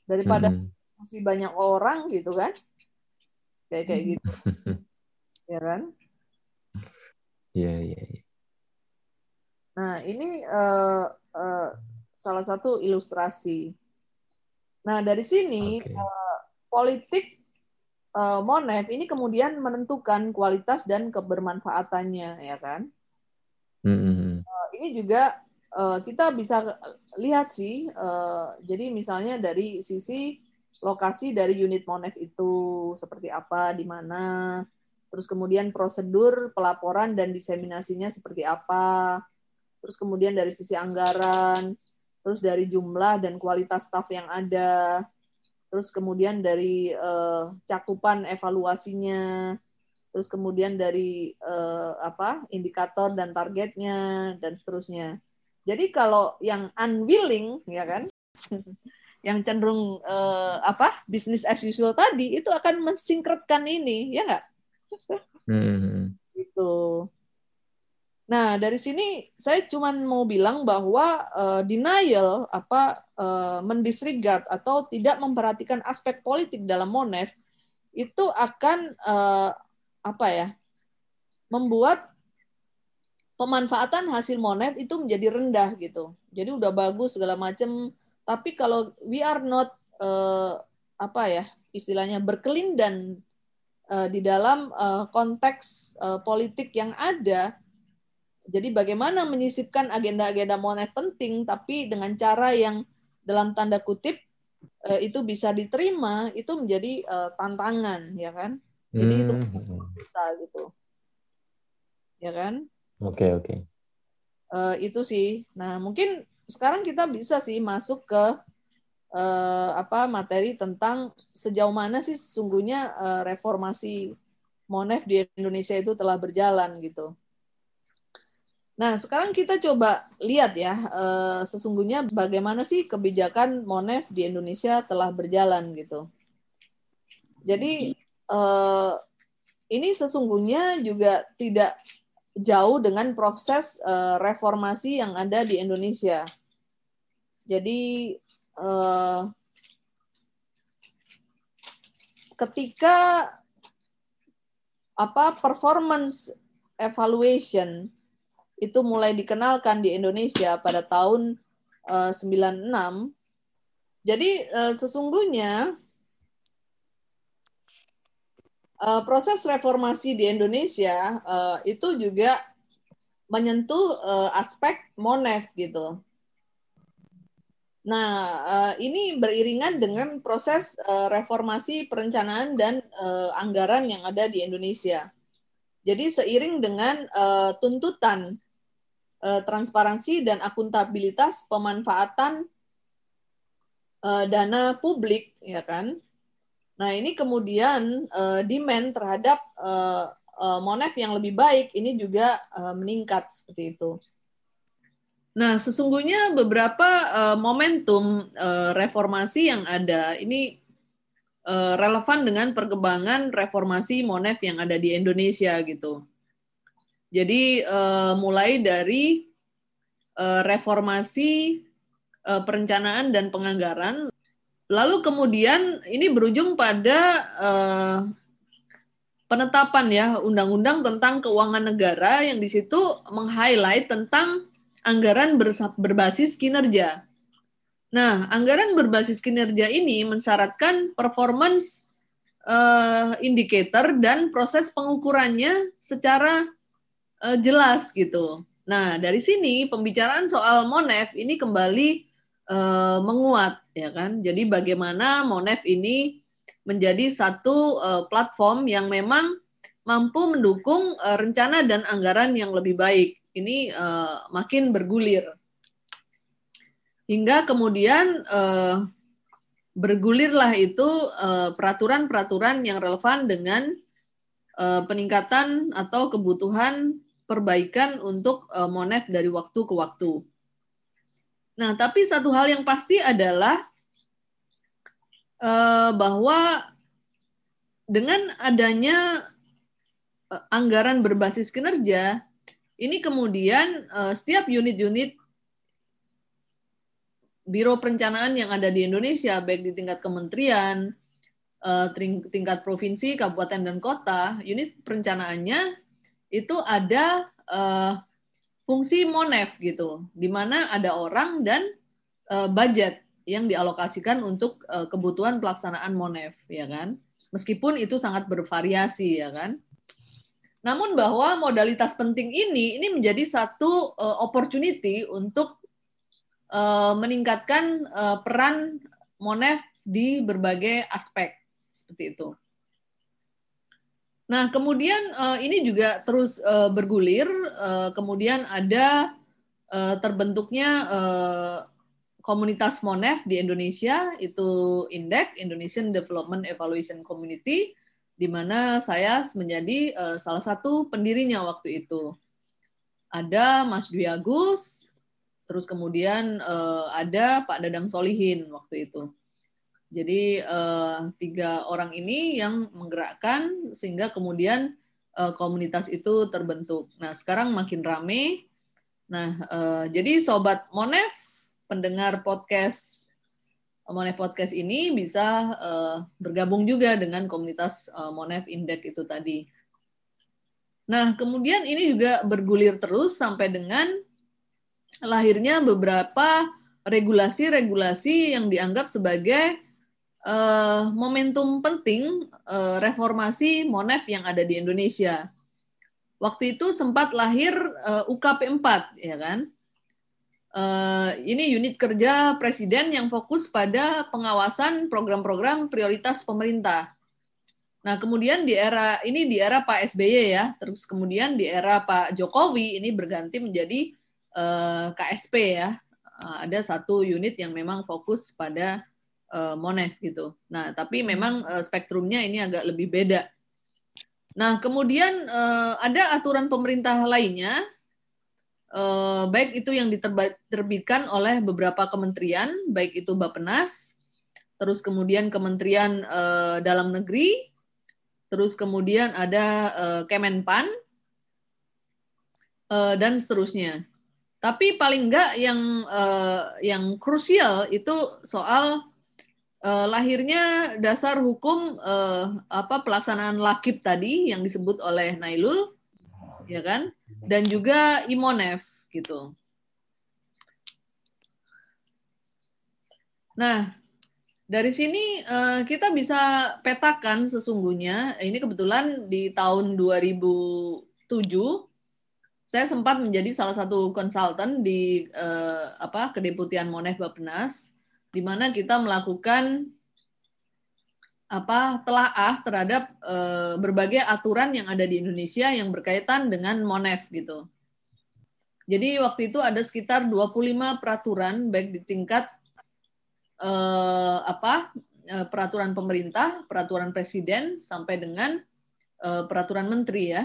daripada Mm-mm. masih banyak orang gitu kan, kayak kayak gitu, ya kan? Iya, iya, iya. Nah, ini eh, eh, salah satu ilustrasi. Nah, dari sini Oke. eh, politik eh, Monef ini kemudian menentukan kualitas dan kebermanfaatannya, ya kan? Mm-mm. Eh, ini juga eh, kita bisa lihat sih. eh, jadi misalnya dari sisi lokasi dari unit Monef itu seperti apa, di mana, terus kemudian prosedur pelaporan dan diseminasinya seperti apa, terus kemudian dari sisi anggaran, terus dari jumlah dan kualitas staf yang ada, terus kemudian dari eh, cakupan evaluasinya, terus kemudian dari eh, apa indikator dan targetnya dan seterusnya. Jadi kalau yang unwilling ya kan, yang cenderung eh, apa bisnis as usual tadi itu akan mensingkretkan ini ya nggak? Mm-mm. gitu. Nah, dari sini saya cuma mau bilang bahwa eh, denial apa eh, mendisregard atau tidak memperhatikan aspek politik dalam Monef itu akan eh, apa ya? membuat pemanfaatan hasil Monef itu menjadi rendah gitu. Jadi udah bagus segala macam, tapi kalau we are not eh, apa ya? istilahnya berkelindan eh, di dalam eh, konteks eh, politik yang ada. Jadi bagaimana menyisipkan agenda-agenda monet penting tapi dengan cara yang dalam tanda kutip eh, itu bisa diterima itu menjadi eh, tantangan ya kan. Jadi itu Mm-mm. bisa gitu. Ya kan? Oke, oke. Eh, itu sih. Nah, mungkin sekarang kita bisa sih masuk ke eh, apa materi tentang sejauh mana sih sesungguhnya eh, reformasi Monef di Indonesia itu telah berjalan gitu. Nah, sekarang kita coba lihat ya eh, sesungguhnya bagaimana sih kebijakan Monef di Indonesia telah berjalan gitu. Jadi eh, ini sesungguhnya juga tidak jauh dengan proses eh, reformasi yang ada di Indonesia. Jadi eh, ketika apa performance evaluation itu mulai dikenalkan di Indonesia pada tahun eh, 96. Jadi eh, sesungguhnya proses reformasi di Indonesia itu juga menyentuh aspek monef gitu. Nah, eh, ini beriringan dengan proses eh, reformasi perencanaan dan eh, anggaran yang ada di Indonesia. Jadi seiring dengan tuntutan transparansi dan akuntabilitas pemanfaatan dana publik, ya kan? Nah, ini kemudian eh, demand terhadap monef yang lebih baik ini juga meningkat seperti itu. Nah, sesungguhnya beberapa eh, momentum eh, reformasi yang ada ini eh, relevan dengan perkembangan reformasi monef yang ada di Indonesia gitu. Jadi eh, mulai dari eh, reformasi eh, perencanaan dan penganggaran, lalu kemudian ini berujung pada eh, penetapan ya undang-undang tentang keuangan negara yang di situ meng-highlight tentang anggaran berbasis kinerja. Nah, anggaran berbasis kinerja ini mensyaratkan performance uh, indicator dan proses pengukurannya secara uh, jelas gitu. Nah, dari sini pembicaraan soal Monef ini kembali uh, menguat ya kan. Jadi bagaimana Monef ini menjadi satu uh, platform yang memang mampu mendukung rencana dan anggaran yang lebih baik. Ini uh, makin bergulir. Hingga kemudian uh, bergulirlah itu peraturan-peraturan yang relevan dengan peningkatan atau kebutuhan perbaikan untuk Monef dari waktu ke waktu. Nah, tapi satu hal yang pasti adalah bahwa dengan adanya anggaran berbasis kinerja, ini kemudian uh, setiap unit-unit biro perencanaan yang ada di Indonesia, baik di tingkat kementerian, tingkat provinsi, kabupaten, dan kota, unit perencanaannya itu ada uh, fungsi monef gitu, di mana ada orang dan uh, budget yang dialokasikan untuk uh, kebutuhan pelaksanaan monef, ya kan? Meskipun itu sangat bervariasi, ya kan? Namun bahwa modalitas penting ini ini menjadi satu uh, opportunity untuk uh, meningkatkan uh, peran monef di berbagai aspek seperti itu. Nah, kemudian uh, ini juga terus uh, bergulir. Uh, kemudian ada uh, terbentuknya uh, komunitas Monef di Indonesia, itu INDEC, Indonesian Development Evaluation Community, di mana saya menjadi uh, salah satu pendirinya waktu itu. Ada Mas Dwi Agus, terus kemudian uh, ada Pak Dadang Solihin waktu itu. Jadi uh, tiga orang ini yang menggerakkan sehingga kemudian uh, komunitas itu terbentuk. Nah sekarang makin rame. Nah uh, jadi sobat Monef pendengar podcast Monef podcast ini bisa uh, bergabung juga dengan komunitas uh, Monef Indek itu tadi. Nah kemudian ini juga bergulir terus sampai dengan lahirnya beberapa regulasi-regulasi yang dianggap sebagai uh, momentum penting uh, reformasi Monef yang ada di Indonesia. Waktu itu sempat lahir uh, UKP 4, ya kan? Uh, ini unit kerja presiden yang fokus pada pengawasan program-program prioritas pemerintah. Nah, kemudian di era ini di era Pak SBY ya, terus kemudian di era Pak Jokowi ini berganti menjadi uh, KSP ya. Uh, ada satu unit yang memang fokus pada uh, Monef gitu. Nah, tapi memang uh, spektrumnya ini agak lebih beda. Nah, kemudian uh, ada aturan pemerintah lainnya, uh, baik itu yang diterbitkan oleh beberapa kementerian, baik itu Bappenas, terus kemudian Kementerian uh, Dalam Negeri, terus kemudian ada uh, Kemenpan, uh, dan seterusnya. Tapi paling enggak yang uh, yang krusial itu soal uh, lahirnya dasar hukum uh, apa pelaksanaan lakib tadi yang disebut oleh Nailul ya kan? Dan juga Imonef gitu. Nah, dari sini uh, kita bisa petakan sesungguhnya. Ini kebetulan di tahun 2007 saya sempat menjadi salah satu konsultan di uh, apa kedeputian Monef Bappenas di mana kita melakukan apa telaah terhadap e, berbagai aturan yang ada di Indonesia yang berkaitan dengan Monef gitu. Jadi waktu itu ada sekitar 25 peraturan baik di tingkat e, apa e, peraturan pemerintah, peraturan presiden sampai dengan e, peraturan menteri ya.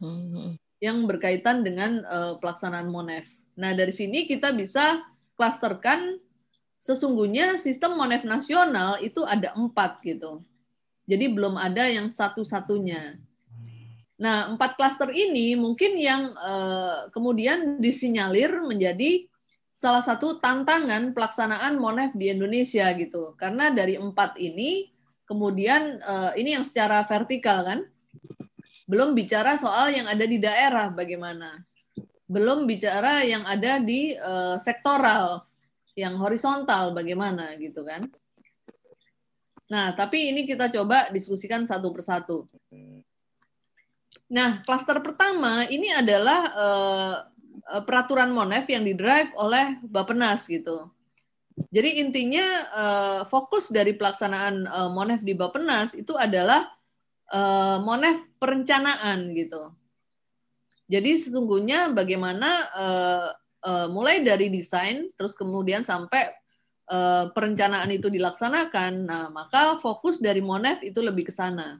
Hmm. Yang berkaitan dengan e, pelaksanaan Monef. Nah, dari sini kita bisa klasterkan sesungguhnya sistem monef nasional itu ada empat gitu. Jadi belum ada yang satu-satunya. Nah, empat klaster ini mungkin yang eh, kemudian disinyalir menjadi salah satu tantangan pelaksanaan monef di Indonesia gitu. Karena dari empat ini kemudian uh, ini yang secara vertikal kan, belum bicara soal yang ada di daerah bagaimana, belum bicara yang ada di uh, sektoral, yang horizontal bagaimana gitu kan. Nah, tapi ini kita coba diskusikan satu persatu. Nah, klaster pertama ini adalah uh, peraturan Monef yang didrive oleh Bapenas gitu. Jadi intinya uh, fokus dari pelaksanaan uh, Monef di Bapenas itu adalah uh, Monef perencanaan gitu. Jadi sesungguhnya bagaimana uh, uh, mulai dari desain terus kemudian sampai uh, perencanaan itu dilaksanakan. Nah, maka fokus dari Monef itu lebih ke sana.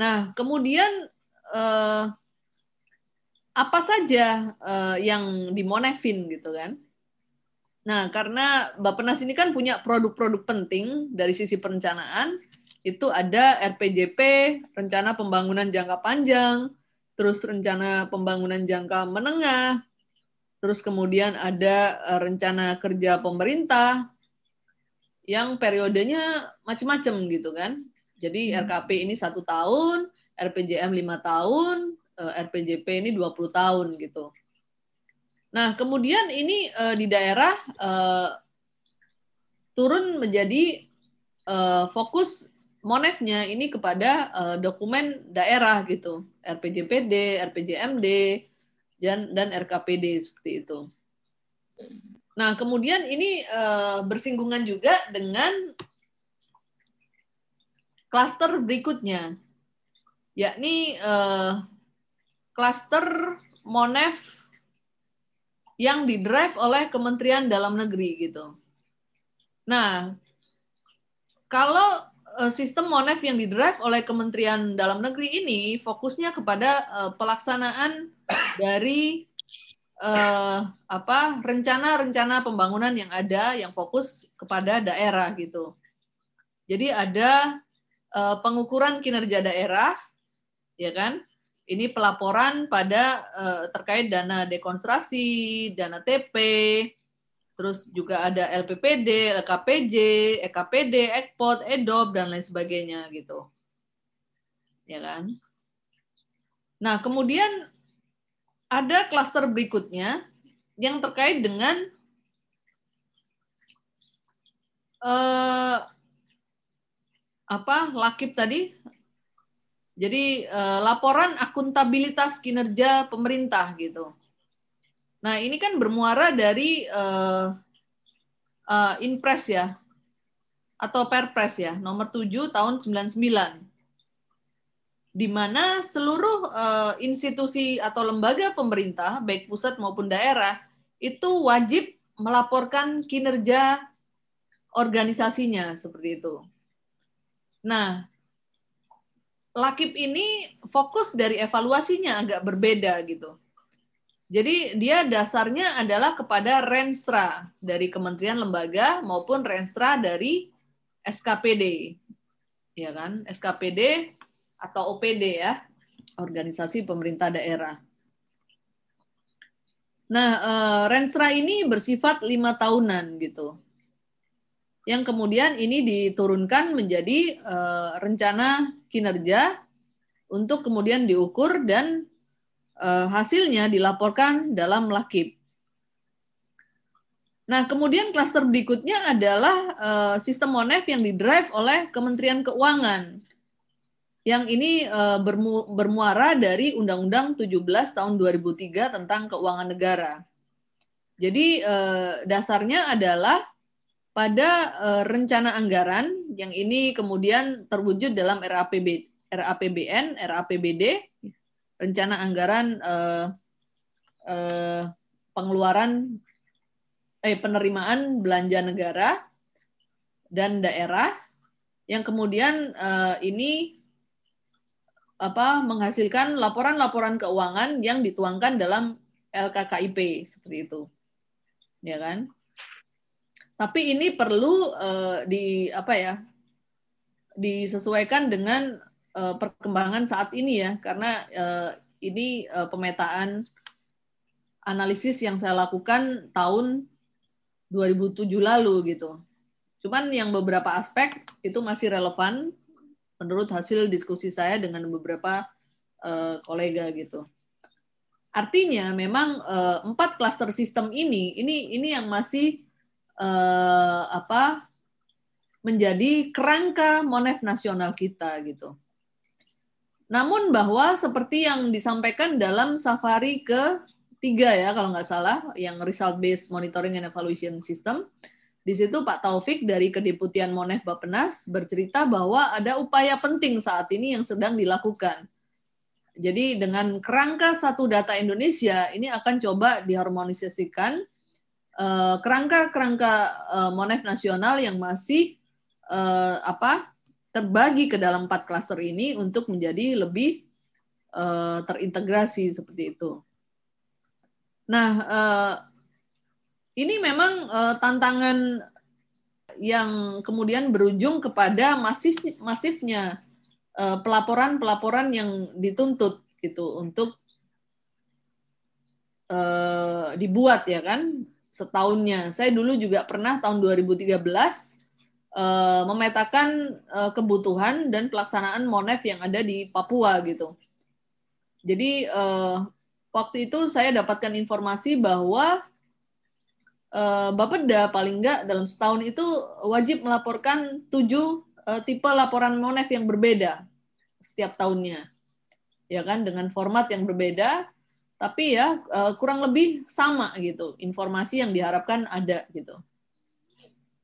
Nah, kemudian uh, apa saja uh, yang dimonefin gitu kan? Nah, karena Bapenas ini kan punya produk-produk penting dari sisi perencanaan, itu ada RPJP, rencana pembangunan jangka panjang, terus rencana pembangunan jangka menengah, terus kemudian ada eh, rencana kerja pemerintah yang periodenya macam-macam gitu kan. Jadi hmm. RKP ini satu tahun, RPJM lima tahun, eh, RPJP ini 20 tahun gitu. Nah kemudian ini uh, di daerah uh, turun menjadi uh, fokus monefnya ini kepada uh, dokumen daerah gitu, RPJPD, RPJMD, dan, dan RKPD seperti itu. Nah, kemudian ini uh, bersinggungan juga dengan klaster berikutnya, yakni uh, Monef yang didrive oleh Kementerian Dalam Negeri gitu. Nah, kalau sistem Monef yang didrive oleh Kementerian Dalam Negeri ini fokusnya kepada uh, pelaksanaan dari uh, apa rencana-rencana pembangunan yang ada yang fokus kepada daerah gitu. Jadi ada uh, pengukuran kinerja daerah, ya kan? Ini pelaporan pada uh, terkait dana dekonstruksi, dana TP, terus juga ada LPPD, LKPJ, EKPD, EKPOT, EDOP dan lain sebagainya gitu. Ya kan? Nah, kemudian ada klaster berikutnya yang terkait dengan eh, apa lakip tadi. Jadi eh, laporan akuntabilitas kinerja pemerintah gitu. Nah, ini kan bermuara dari uh, uh, Inpres ya, atau Perpres ya, nomor 7 tahun 99. Di mana seluruh uh, institusi atau lembaga pemerintah, baik pusat maupun daerah, itu wajib melaporkan kinerja organisasinya seperti itu. Nah, Lakip ini fokus dari evaluasinya agak berbeda gitu. Jadi dia dasarnya adalah kepada renstra dari kementerian lembaga maupun renstra dari SKPD. Ya kan? SKPD atau OPD ya, organisasi pemerintah daerah. Nah, eh, renstra ini bersifat lima tahunan gitu. Yang kemudian ini diturunkan menjadi eh, rencana kinerja untuk kemudian diukur dan hasilnya dilaporkan dalam lakip. Nah, kemudian klaster berikutnya adalah uh, sistem Monef yang didrive oleh Kementerian Keuangan. Yang ini bermu, bermuara dari Undang-Undang 17 tahun 2003 tentang keuangan negara. Jadi dasarnya adalah pada rencana anggaran yang ini kemudian terwujud dalam RAPB, RAPBN, RAPBD rencana anggaran eh, eh, pengeluaran eh penerimaan belanja negara dan daerah yang kemudian eh, ini apa menghasilkan laporan-laporan keuangan yang dituangkan dalam LKKIP seperti itu. Ya kan? Tapi ini perlu uh, di apa ya? disesuaikan dengan uh, perkembangan saat ini ya, karena uh, ini uh, pemetaan analisis yang saya lakukan tahun 2007 lalu gitu. Cuman yang beberapa aspek itu masih relevan menurut hasil diskusi saya dengan beberapa kolega gitu. Artinya memang empat klaster sistem ini ini ini yang masih apa menjadi kerangka monef nasional kita gitu. Namun bahwa seperti yang disampaikan dalam safari ke tiga ya kalau nggak salah yang result based monitoring and evaluation system di situ Pak Taufik dari Kedeputian Monef Bapenas bercerita bahwa ada upaya penting saat ini yang sedang dilakukan. Jadi dengan kerangka satu data Indonesia ini akan coba diharmonisasikan eh, kerangka-kerangka uh, Monef nasional yang masih uh, apa terbagi ke dalam empat klaster ini untuk menjadi lebih uh, terintegrasi seperti itu. Nah, uh, ini memang uh, tantangan yang kemudian berujung kepada masif masifnya pelaporan-pelaporan yang dituntut gitu untuk dibuat ya kan setahunnya. Saya dulu juga pernah tahun 2013 uh, memetakan uh, kebutuhan dan pelaksanaan monef yang ada di Papua gitu. Jadi uh, waktu itu saya dapatkan informasi bahwa uh, Bapeda paling enggak dalam setahun itu wajib melaporkan tujuh uh, tipe laporan monef yang berbeda setiap tahunnya, ya kan dengan format yang berbeda, tapi ya kurang lebih sama gitu informasi yang diharapkan ada gitu.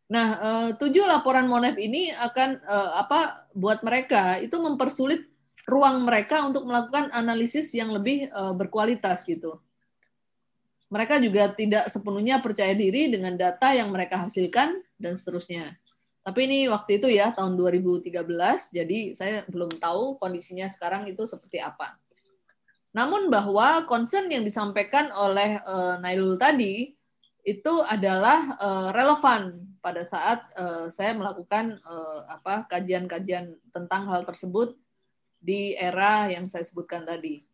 Nah, uh, tujuh laporan monef ini akan uh, apa buat mereka itu mempersulit ruang mereka untuk melakukan analisis yang lebih uh, berkualitas gitu. Mereka juga tidak sepenuhnya percaya diri dengan data yang mereka hasilkan dan seterusnya. Tapi ini waktu itu ya tahun 2013, jadi saya belum tahu kondisinya sekarang itu seperti apa. Namun bahwa concern yang disampaikan oleh Nailul tadi itu adalah relevan pada saat uh, saya melakukan uh, apa kajian-kajian tentang hal tersebut di era yang saya sebutkan tadi.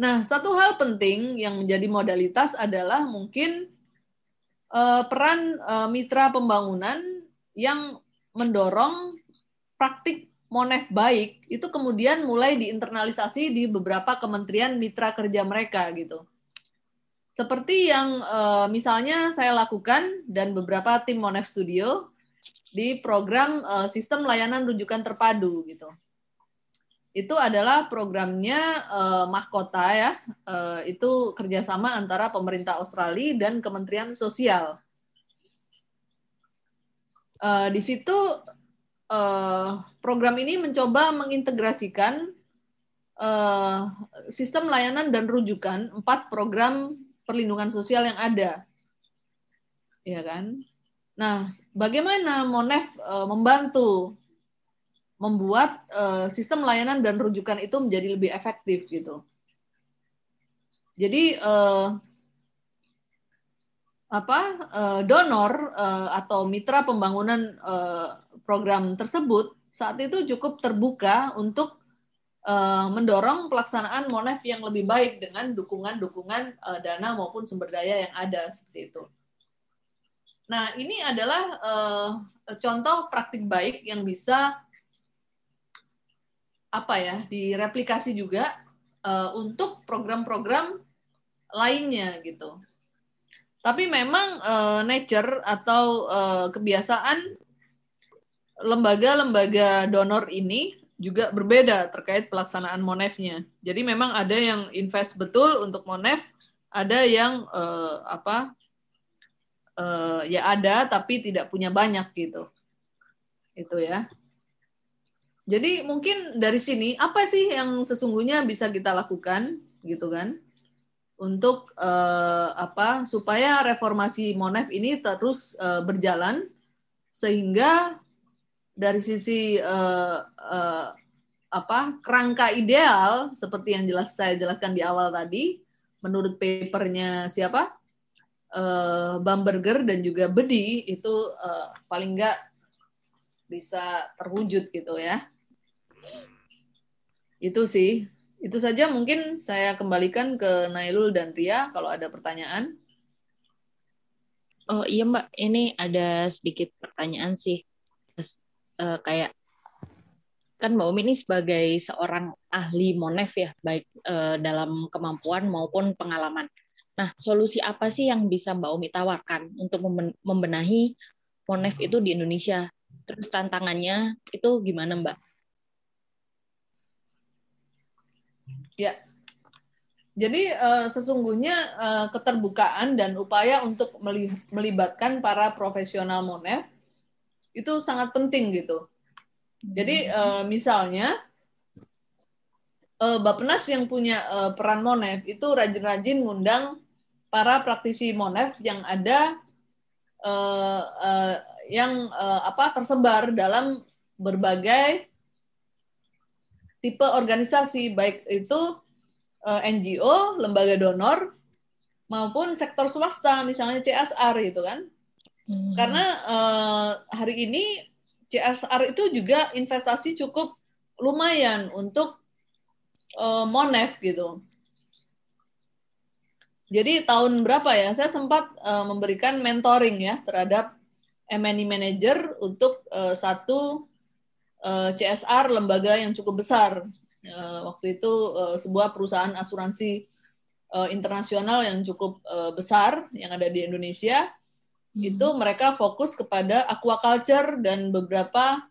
Nah, satu hal penting yang menjadi modalitas adalah mungkin uh, peran uh, mitra pembangunan yang mendorong praktik monef baik itu kemudian mulai diinternalisasi di beberapa kementerian mitra kerja mereka gitu. Seperti yang uh, misalnya saya lakukan dan beberapa tim Monef Studio di program uh, sistem layanan rujukan terpadu gitu. Itu adalah programnya uh, mahkota ya, uh, itu kerjasama antara pemerintah Australia dan Kementerian Sosial. Uh, di situ uh, program ini mencoba mengintegrasikan uh, sistem layanan dan rujukan empat program perlindungan sosial yang ada, ya kan? Nah, bagaimana Monef uh, membantu membuat uh, sistem layanan dan rujukan itu menjadi lebih efektif gitu. Jadi uh, apa uh, donor uh, atau mitra pembangunan uh, program tersebut saat itu cukup terbuka untuk uh, mendorong pelaksanaan Monef yang lebih baik dengan dukungan-dukungan uh, dana maupun sumber daya yang ada seperti itu. Nah, ini adalah uh, contoh praktik baik yang bisa apa ya direplikasi juga uh, untuk program-program lainnya gitu. Tapi memang uh, nature atau uh, kebiasaan lembaga-lembaga donor ini juga berbeda terkait pelaksanaan monefnya. Jadi memang ada yang invest betul untuk monef, ada yang uh, apa uh, ya ada tapi tidak punya banyak gitu. Itu ya. Jadi mungkin dari sini apa sih yang sesungguhnya bisa kita lakukan gitu kan? Untuk uh, apa supaya reformasi Monef ini terus uh, berjalan sehingga dari sisi uh, uh, apa kerangka ideal seperti yang jelas saya jelaskan di awal tadi menurut papernya siapa uh, Bamberger dan juga Bedi itu uh, paling enggak bisa terwujud gitu ya. Itu sih. Itu saja mungkin saya kembalikan ke Nailul dan Ria kalau ada pertanyaan. Oh iya Mbak, ini ada sedikit pertanyaan sih. Eh, kayak kan Mbak Umi ini sebagai seorang ahli Monef ya, baik eh, dalam kemampuan maupun pengalaman. Nah, solusi apa sih yang bisa Mbak Umi tawarkan untuk memben- membenahi Monef itu di Indonesia? Terus tantangannya itu gimana Mbak? Jadi eh, sesungguhnya keterbukaan dan upaya untuk meli- melibatkan para profesional Monef itu sangat penting gitu. Jadi eh, misalnya Bappenas yang punya eh, peran Monef itu rajin-rajin ngundang para praktisi Monef yang ada eh, eh, yang eh, apa tersebar dalam berbagai tipe organisasi baik itu eh, NGO, lembaga donor maupun sektor swasta misalnya CSR gitu kan. Hmm. Karena eh, hari ini CSR itu juga investasi cukup lumayan untuk eh, Monef gitu. Jadi tahun berapa ya? Saya sempat eh, memberikan mentoring ya terhadap M&E manager untuk eh, satu eh, CSR lembaga yang cukup besar. Eh, waktu itu eh, sebuah perusahaan asuransi eh, internasional yang cukup eh, besar yang ada di Indonesia itu mereka fokus kepada aquaculture dan beberapa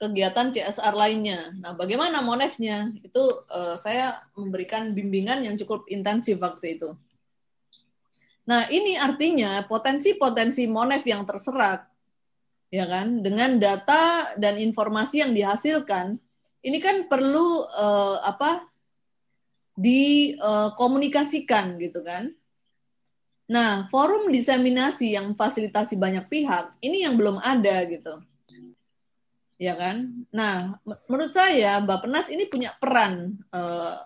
kegiatan CSR lainnya. Nah, bagaimana monefnya? Itu eh, saya memberikan bimbingan yang cukup intensif waktu itu. Nah, ini artinya potensi-potensi monef yang terserak, ya kan, dengan data dan informasi yang dihasilkan, ini kan perlu eh, apa? dikomunikasikan gitu kan. Nah, forum diseminasi yang fasilitasi banyak pihak ini yang belum ada gitu. Ya kan? Nah, menurut saya Bappenas ini punya peran eh,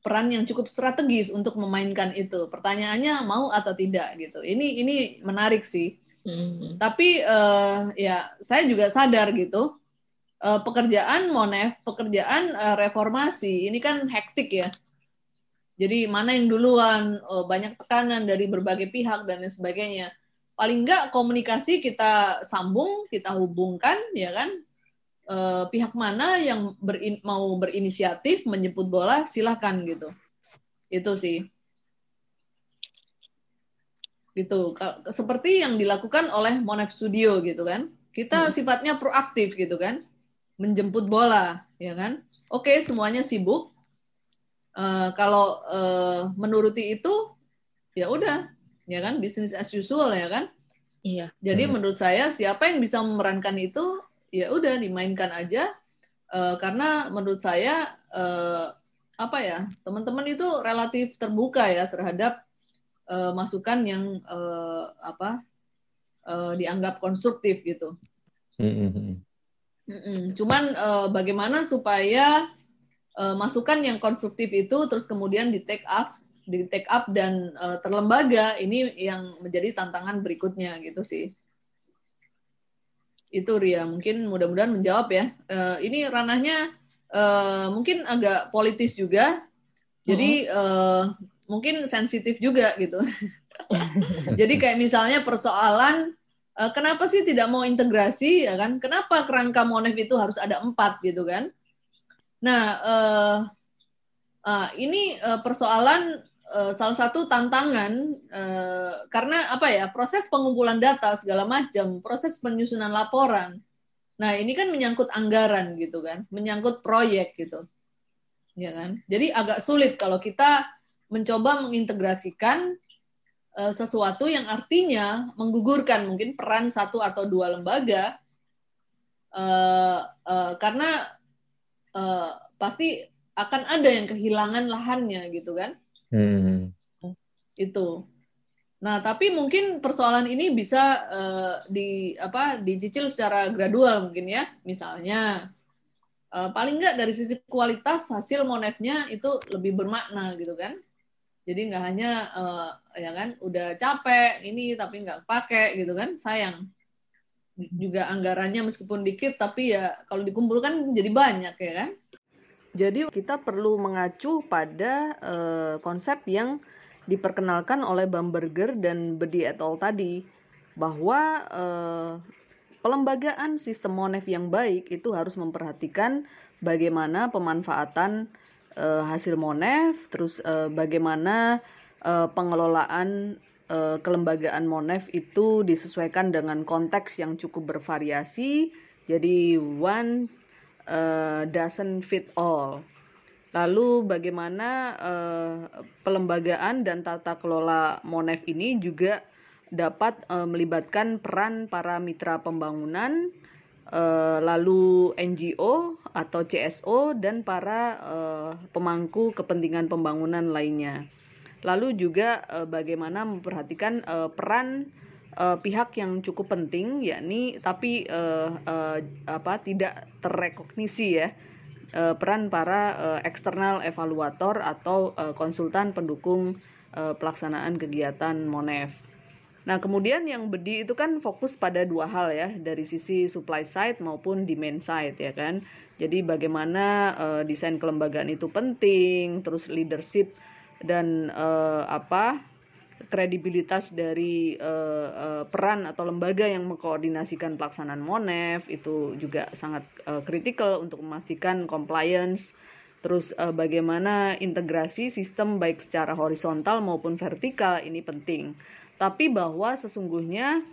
peran yang cukup strategis untuk memainkan itu. Pertanyaannya mau atau tidak gitu. Ini ini menarik sih. Hmm. Tapi eh, ya saya juga sadar gitu. eh, pekerjaan Monef, pekerjaan eh, reformasi ini kan hektik ya. Jadi mana yang duluan, eh, banyak tekanan dari berbagai pihak dan lain sebagainya. Paling enggak komunikasi kita sambung, kita hubungkan, ya kan? Eh, pihak mana yang berin- mau berinisiatif menjemput bola, silahkan gitu. Itu sih. Gitu. Seperti yang dilakukan oleh Monef Studio gitu kan. Kita Hmm. sifatnya proaktif gitu kan. Menjemput bola, ya kan? Oke, semuanya sibuk, Eh, kalau eh, menuruti itu ya udah ya kan bisnis as usual ya kan Iya. jadi Hmm. menurut saya siapa yang bisa memerankan itu ya udah dimainkan aja Eh, karena menurut saya eh, apa ya teman-teman itu relatif terbuka ya terhadap eh, masukan yang eh, apa eh, dianggap konstruktif gitu Mm-mm. Mm-mm. Cuman eh, bagaimana supaya eh, masukan yang konstruktif itu terus kemudian di take up, di take up dan eh, terlembaga ini yang menjadi tantangan berikutnya gitu sih. Itu Ria, mungkin mudah-mudahan menjawab ya. Eh, ini ranahnya eh, mungkin agak politis juga, jadi eh, mungkin sensitif juga gitu. jadi kayak misalnya persoalan eh, kenapa sih tidak mau integrasi ya kan? Kenapa kerangka Monef itu harus ada empat gitu kan? Nah eh, ah, ini eh, persoalan eh, salah satu tantangan eh, karena apa ya proses pengumpulan data segala macam, proses penyusunan laporan. Nah ini kan menyangkut anggaran gitu kan, menyangkut proyek gitu, ya kan? Jadi agak sulit kalau kita mencoba mengintegrasikan eh, sesuatu yang artinya menggugurkan mungkin peran satu atau dua lembaga eh, eh, karena eh, pasti akan ada yang kehilangan lahannya gitu kan Hmm. itu. Nah, tapi mungkin persoalan ini bisa eh, di apa dicicil secara gradual mungkin ya. Misalnya eh, paling nggak dari sisi kualitas hasil monefnya itu lebih bermakna gitu kan. Jadi nggak hanya eh, ya kan udah capek ini tapi nggak pakai gitu kan sayang. Juga anggarannya meskipun dikit tapi ya kalau dikumpulkan jadi banyak ya kan. Jadi kita perlu mengacu pada eh, konsep yang diperkenalkan oleh Bamberger dan Bedi et al. tadi. bahwa uh, pelembagaan sistem Monef yang baik itu harus memperhatikan bagaimana pemanfaatan uh, hasil Monef, terus uh, bagaimana uh, pengelolaan uh, kelembagaan Monef itu disesuaikan dengan konteks yang cukup bervariasi. Jadi one uh, doesn't fit all. Lalu bagaimana uh, pelembagaan dan tata kelola Monef ini juga dapat uh, melibatkan peran para mitra pembangunan, uh, lalu NGO atau CSO dan para uh, pemangku kepentingan pembangunan lainnya. Lalu juga uh, bagaimana memperhatikan uh, peran uh, pihak yang cukup penting, yakni tapi uh, uh, apa tidak terrekognisi ya uh, peran para uh, eksternal evaluator atau uh, konsultan pendukung uh, pelaksanaan kegiatan MONEF. Nah, kemudian yang bedi itu kan fokus pada dua hal ya, dari sisi supply side maupun demand side ya kan. Jadi bagaimana uh, desain kelembagaan itu penting, terus leadership dan uh, apa kredibilitas dari uh, uh, peran atau lembaga yang mengkoordinasikan pelaksanaan MONEF itu juga sangat kritikal uh, untuk memastikan compliance. Terus uh, bagaimana integrasi sistem baik secara horizontal maupun vertikal ini penting tapi bahwa sesungguhnya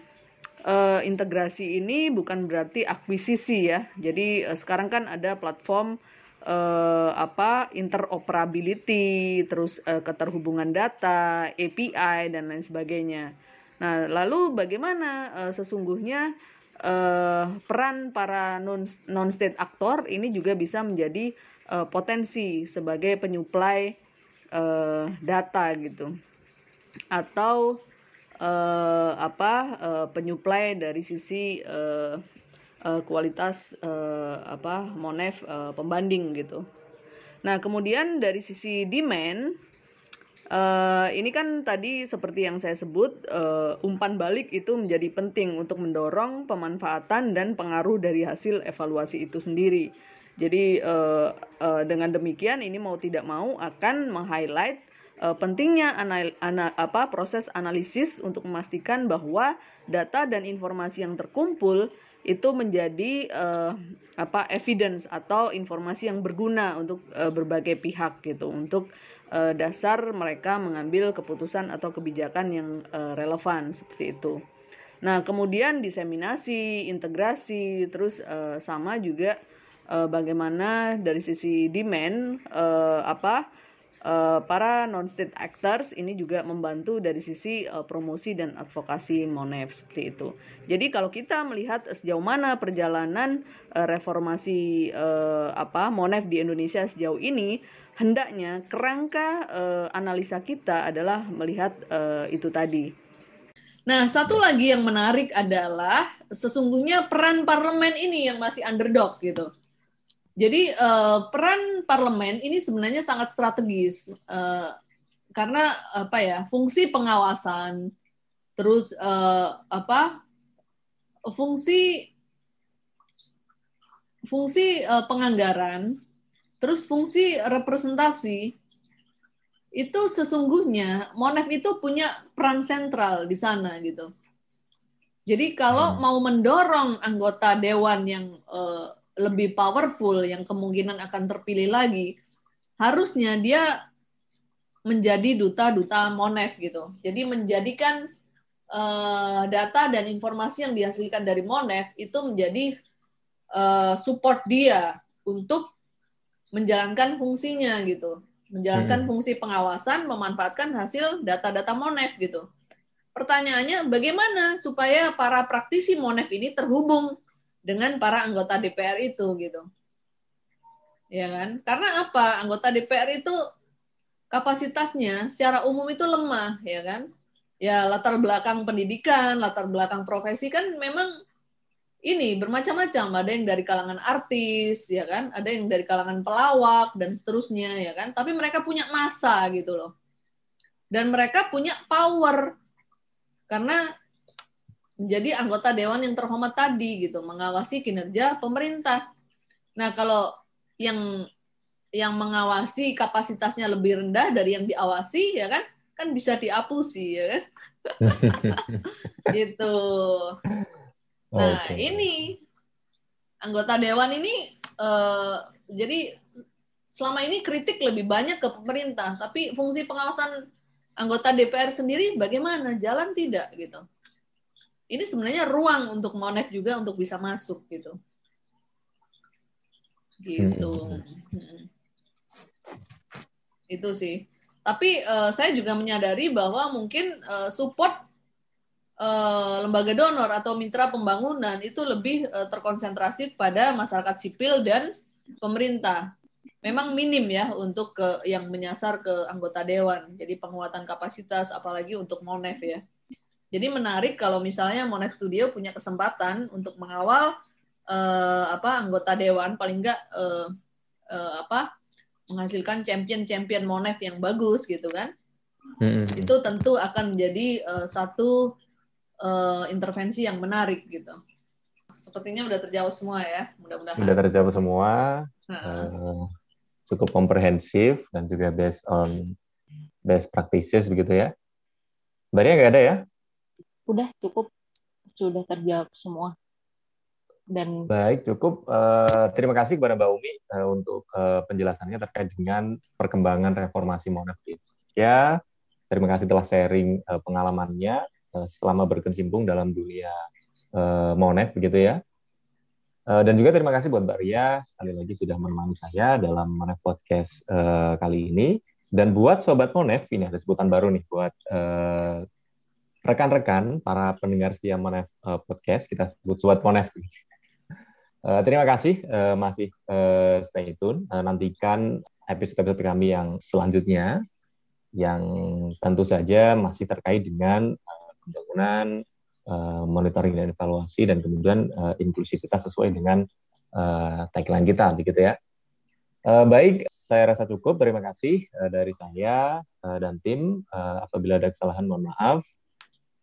uh, integrasi ini bukan berarti akuisisi ya. Jadi uh, sekarang kan ada platform uh, apa interoperability, terus uh, keterhubungan data, API dan lain sebagainya. Nah, lalu bagaimana uh, sesungguhnya uh, peran para non non state aktor ini juga bisa menjadi uh, potensi sebagai penyuplai uh, data gitu. Atau uh, apa uh, penyuplai dari sisi uh, uh, kualitas uh, apa monef uh, pembanding gitu. Nah kemudian dari sisi demand uh, ini kan tadi seperti yang saya sebut uh, umpan balik itu menjadi penting untuk mendorong pemanfaatan dan pengaruh dari hasil evaluasi itu sendiri. Jadi uh, uh, dengan demikian ini mau tidak mau akan meng-highlight uh, pentingnya anal, ana, apa proses analisis untuk memastikan bahwa data dan informasi yang terkumpul itu menjadi uh, apa evidence atau informasi yang berguna untuk uh, berbagai pihak gitu untuk uh, dasar mereka mengambil keputusan atau kebijakan yang uh, relevan seperti itu. Nah, kemudian diseminasi, integrasi, terus uh, sama juga uh, bagaimana dari sisi demand uh, apa Uh, para non-state actors ini juga membantu dari sisi uh, promosi dan advokasi Monef seperti itu. Jadi kalau kita melihat sejauh mana perjalanan uh, reformasi uh, apa Monef di Indonesia sejauh ini, hendaknya kerangka uh, analisa kita adalah melihat uh, itu tadi. Nah, satu lagi yang menarik adalah sesungguhnya peran parlemen ini yang masih underdog gitu jadi uh, peran parlemen ini sebenarnya sangat strategis uh, karena apa ya fungsi pengawasan, terus uh, apa fungsi fungsi uh, penganggaran, terus fungsi representasi itu sesungguhnya Monef itu punya peran sentral di sana gitu. Jadi kalau hmm. mau mendorong anggota dewan yang uh, lebih powerful yang kemungkinan akan terpilih lagi, harusnya dia menjadi duta-duta Monef gitu. Jadi menjadikan uh, data dan informasi yang dihasilkan dari Monef itu menjadi uh, support dia untuk menjalankan fungsinya gitu. Menjalankan hmm. fungsi pengawasan, memanfaatkan hasil data-data Monef gitu. Pertanyaannya bagaimana supaya para praktisi Monef ini terhubung dengan para anggota DPR itu gitu. Ya kan? Karena apa? Anggota DPR itu kapasitasnya secara umum itu lemah, ya kan? Ya latar belakang pendidikan, latar belakang profesi kan memang ini bermacam-macam. Ada yang dari kalangan artis, ya kan? Ada yang dari kalangan pelawak dan seterusnya, ya kan? Tapi mereka punya masa gitu loh. Dan mereka punya power karena menjadi anggota dewan yang terhormat tadi gitu, mengawasi kinerja pemerintah. Nah, kalau yang yang mengawasi kapasitasnya lebih rendah dari yang diawasi ya kan, kan bisa dihapusi ya. gitu. Nah, okay. ini anggota dewan ini uh, jadi selama ini kritik lebih banyak ke pemerintah, tapi fungsi pengawasan anggota DPR sendiri bagaimana? Jalan tidak gitu. Ini sebenarnya ruang untuk Monef juga untuk bisa masuk gitu. Gitu. Hmm. hmm. Itu sih. Tapi uh, saya juga menyadari bahwa mungkin uh, support uh, lembaga donor atau mitra pembangunan itu lebih uh, terkonsentrasi pada masyarakat sipil dan pemerintah memang minim ya untuk ke yang menyasar ke anggota dewan. Jadi penguatan kapasitas apalagi untuk Monef ya. Jadi menarik kalau misalnya Monef Studio punya kesempatan untuk mengawal uh, apa anggota dewan paling enggak uh, uh, apa menghasilkan champion-champion Monef yang bagus gitu kan. Hmm. Itu tentu akan menjadi uh, satu uh, intervensi yang menarik gitu. Sepertinya udah terjawab semua ya, mudah-mudahan. Udah terjawab semua. Uh, cukup komprehensif dan juga based on best practices begitu ya. Mbaknya nggak ada ya? Udah cukup, sudah terjawab semua. Dan baik cukup. Uh, terima kasih kepada Mbak Umi uh, untuk uh, penjelasannya terkait dengan perkembangan reformasi di Indonesia. Terima kasih telah sharing uh, pengalamannya uh, selama berkecimpung dalam dunia uh, Monef begitu ya. Dan juga terima kasih buat Mbak Ria sekali lagi sudah menemani saya dalam Monef Podcast uh, kali ini. Dan buat Sobat Monef, ini ada sebutan baru nih buat uh, rekan-rekan para pendengar setia Monef uh, Podcast, kita sebut Sobat Monef. Uh, terima kasih uh, masih stay tune. Nantikan episode-episode kami yang selanjutnya yang tentu saja masih terkait dengan pembangunan monitoring dan evaluasi dan kemudian uh, inklusivitas sesuai dengan tagline kita begitu ya. Uh, baik, saya rasa cukup. Terima kasih uh, dari saya uh, dan tim. Uh, apabila ada kesalahan, mohon maaf.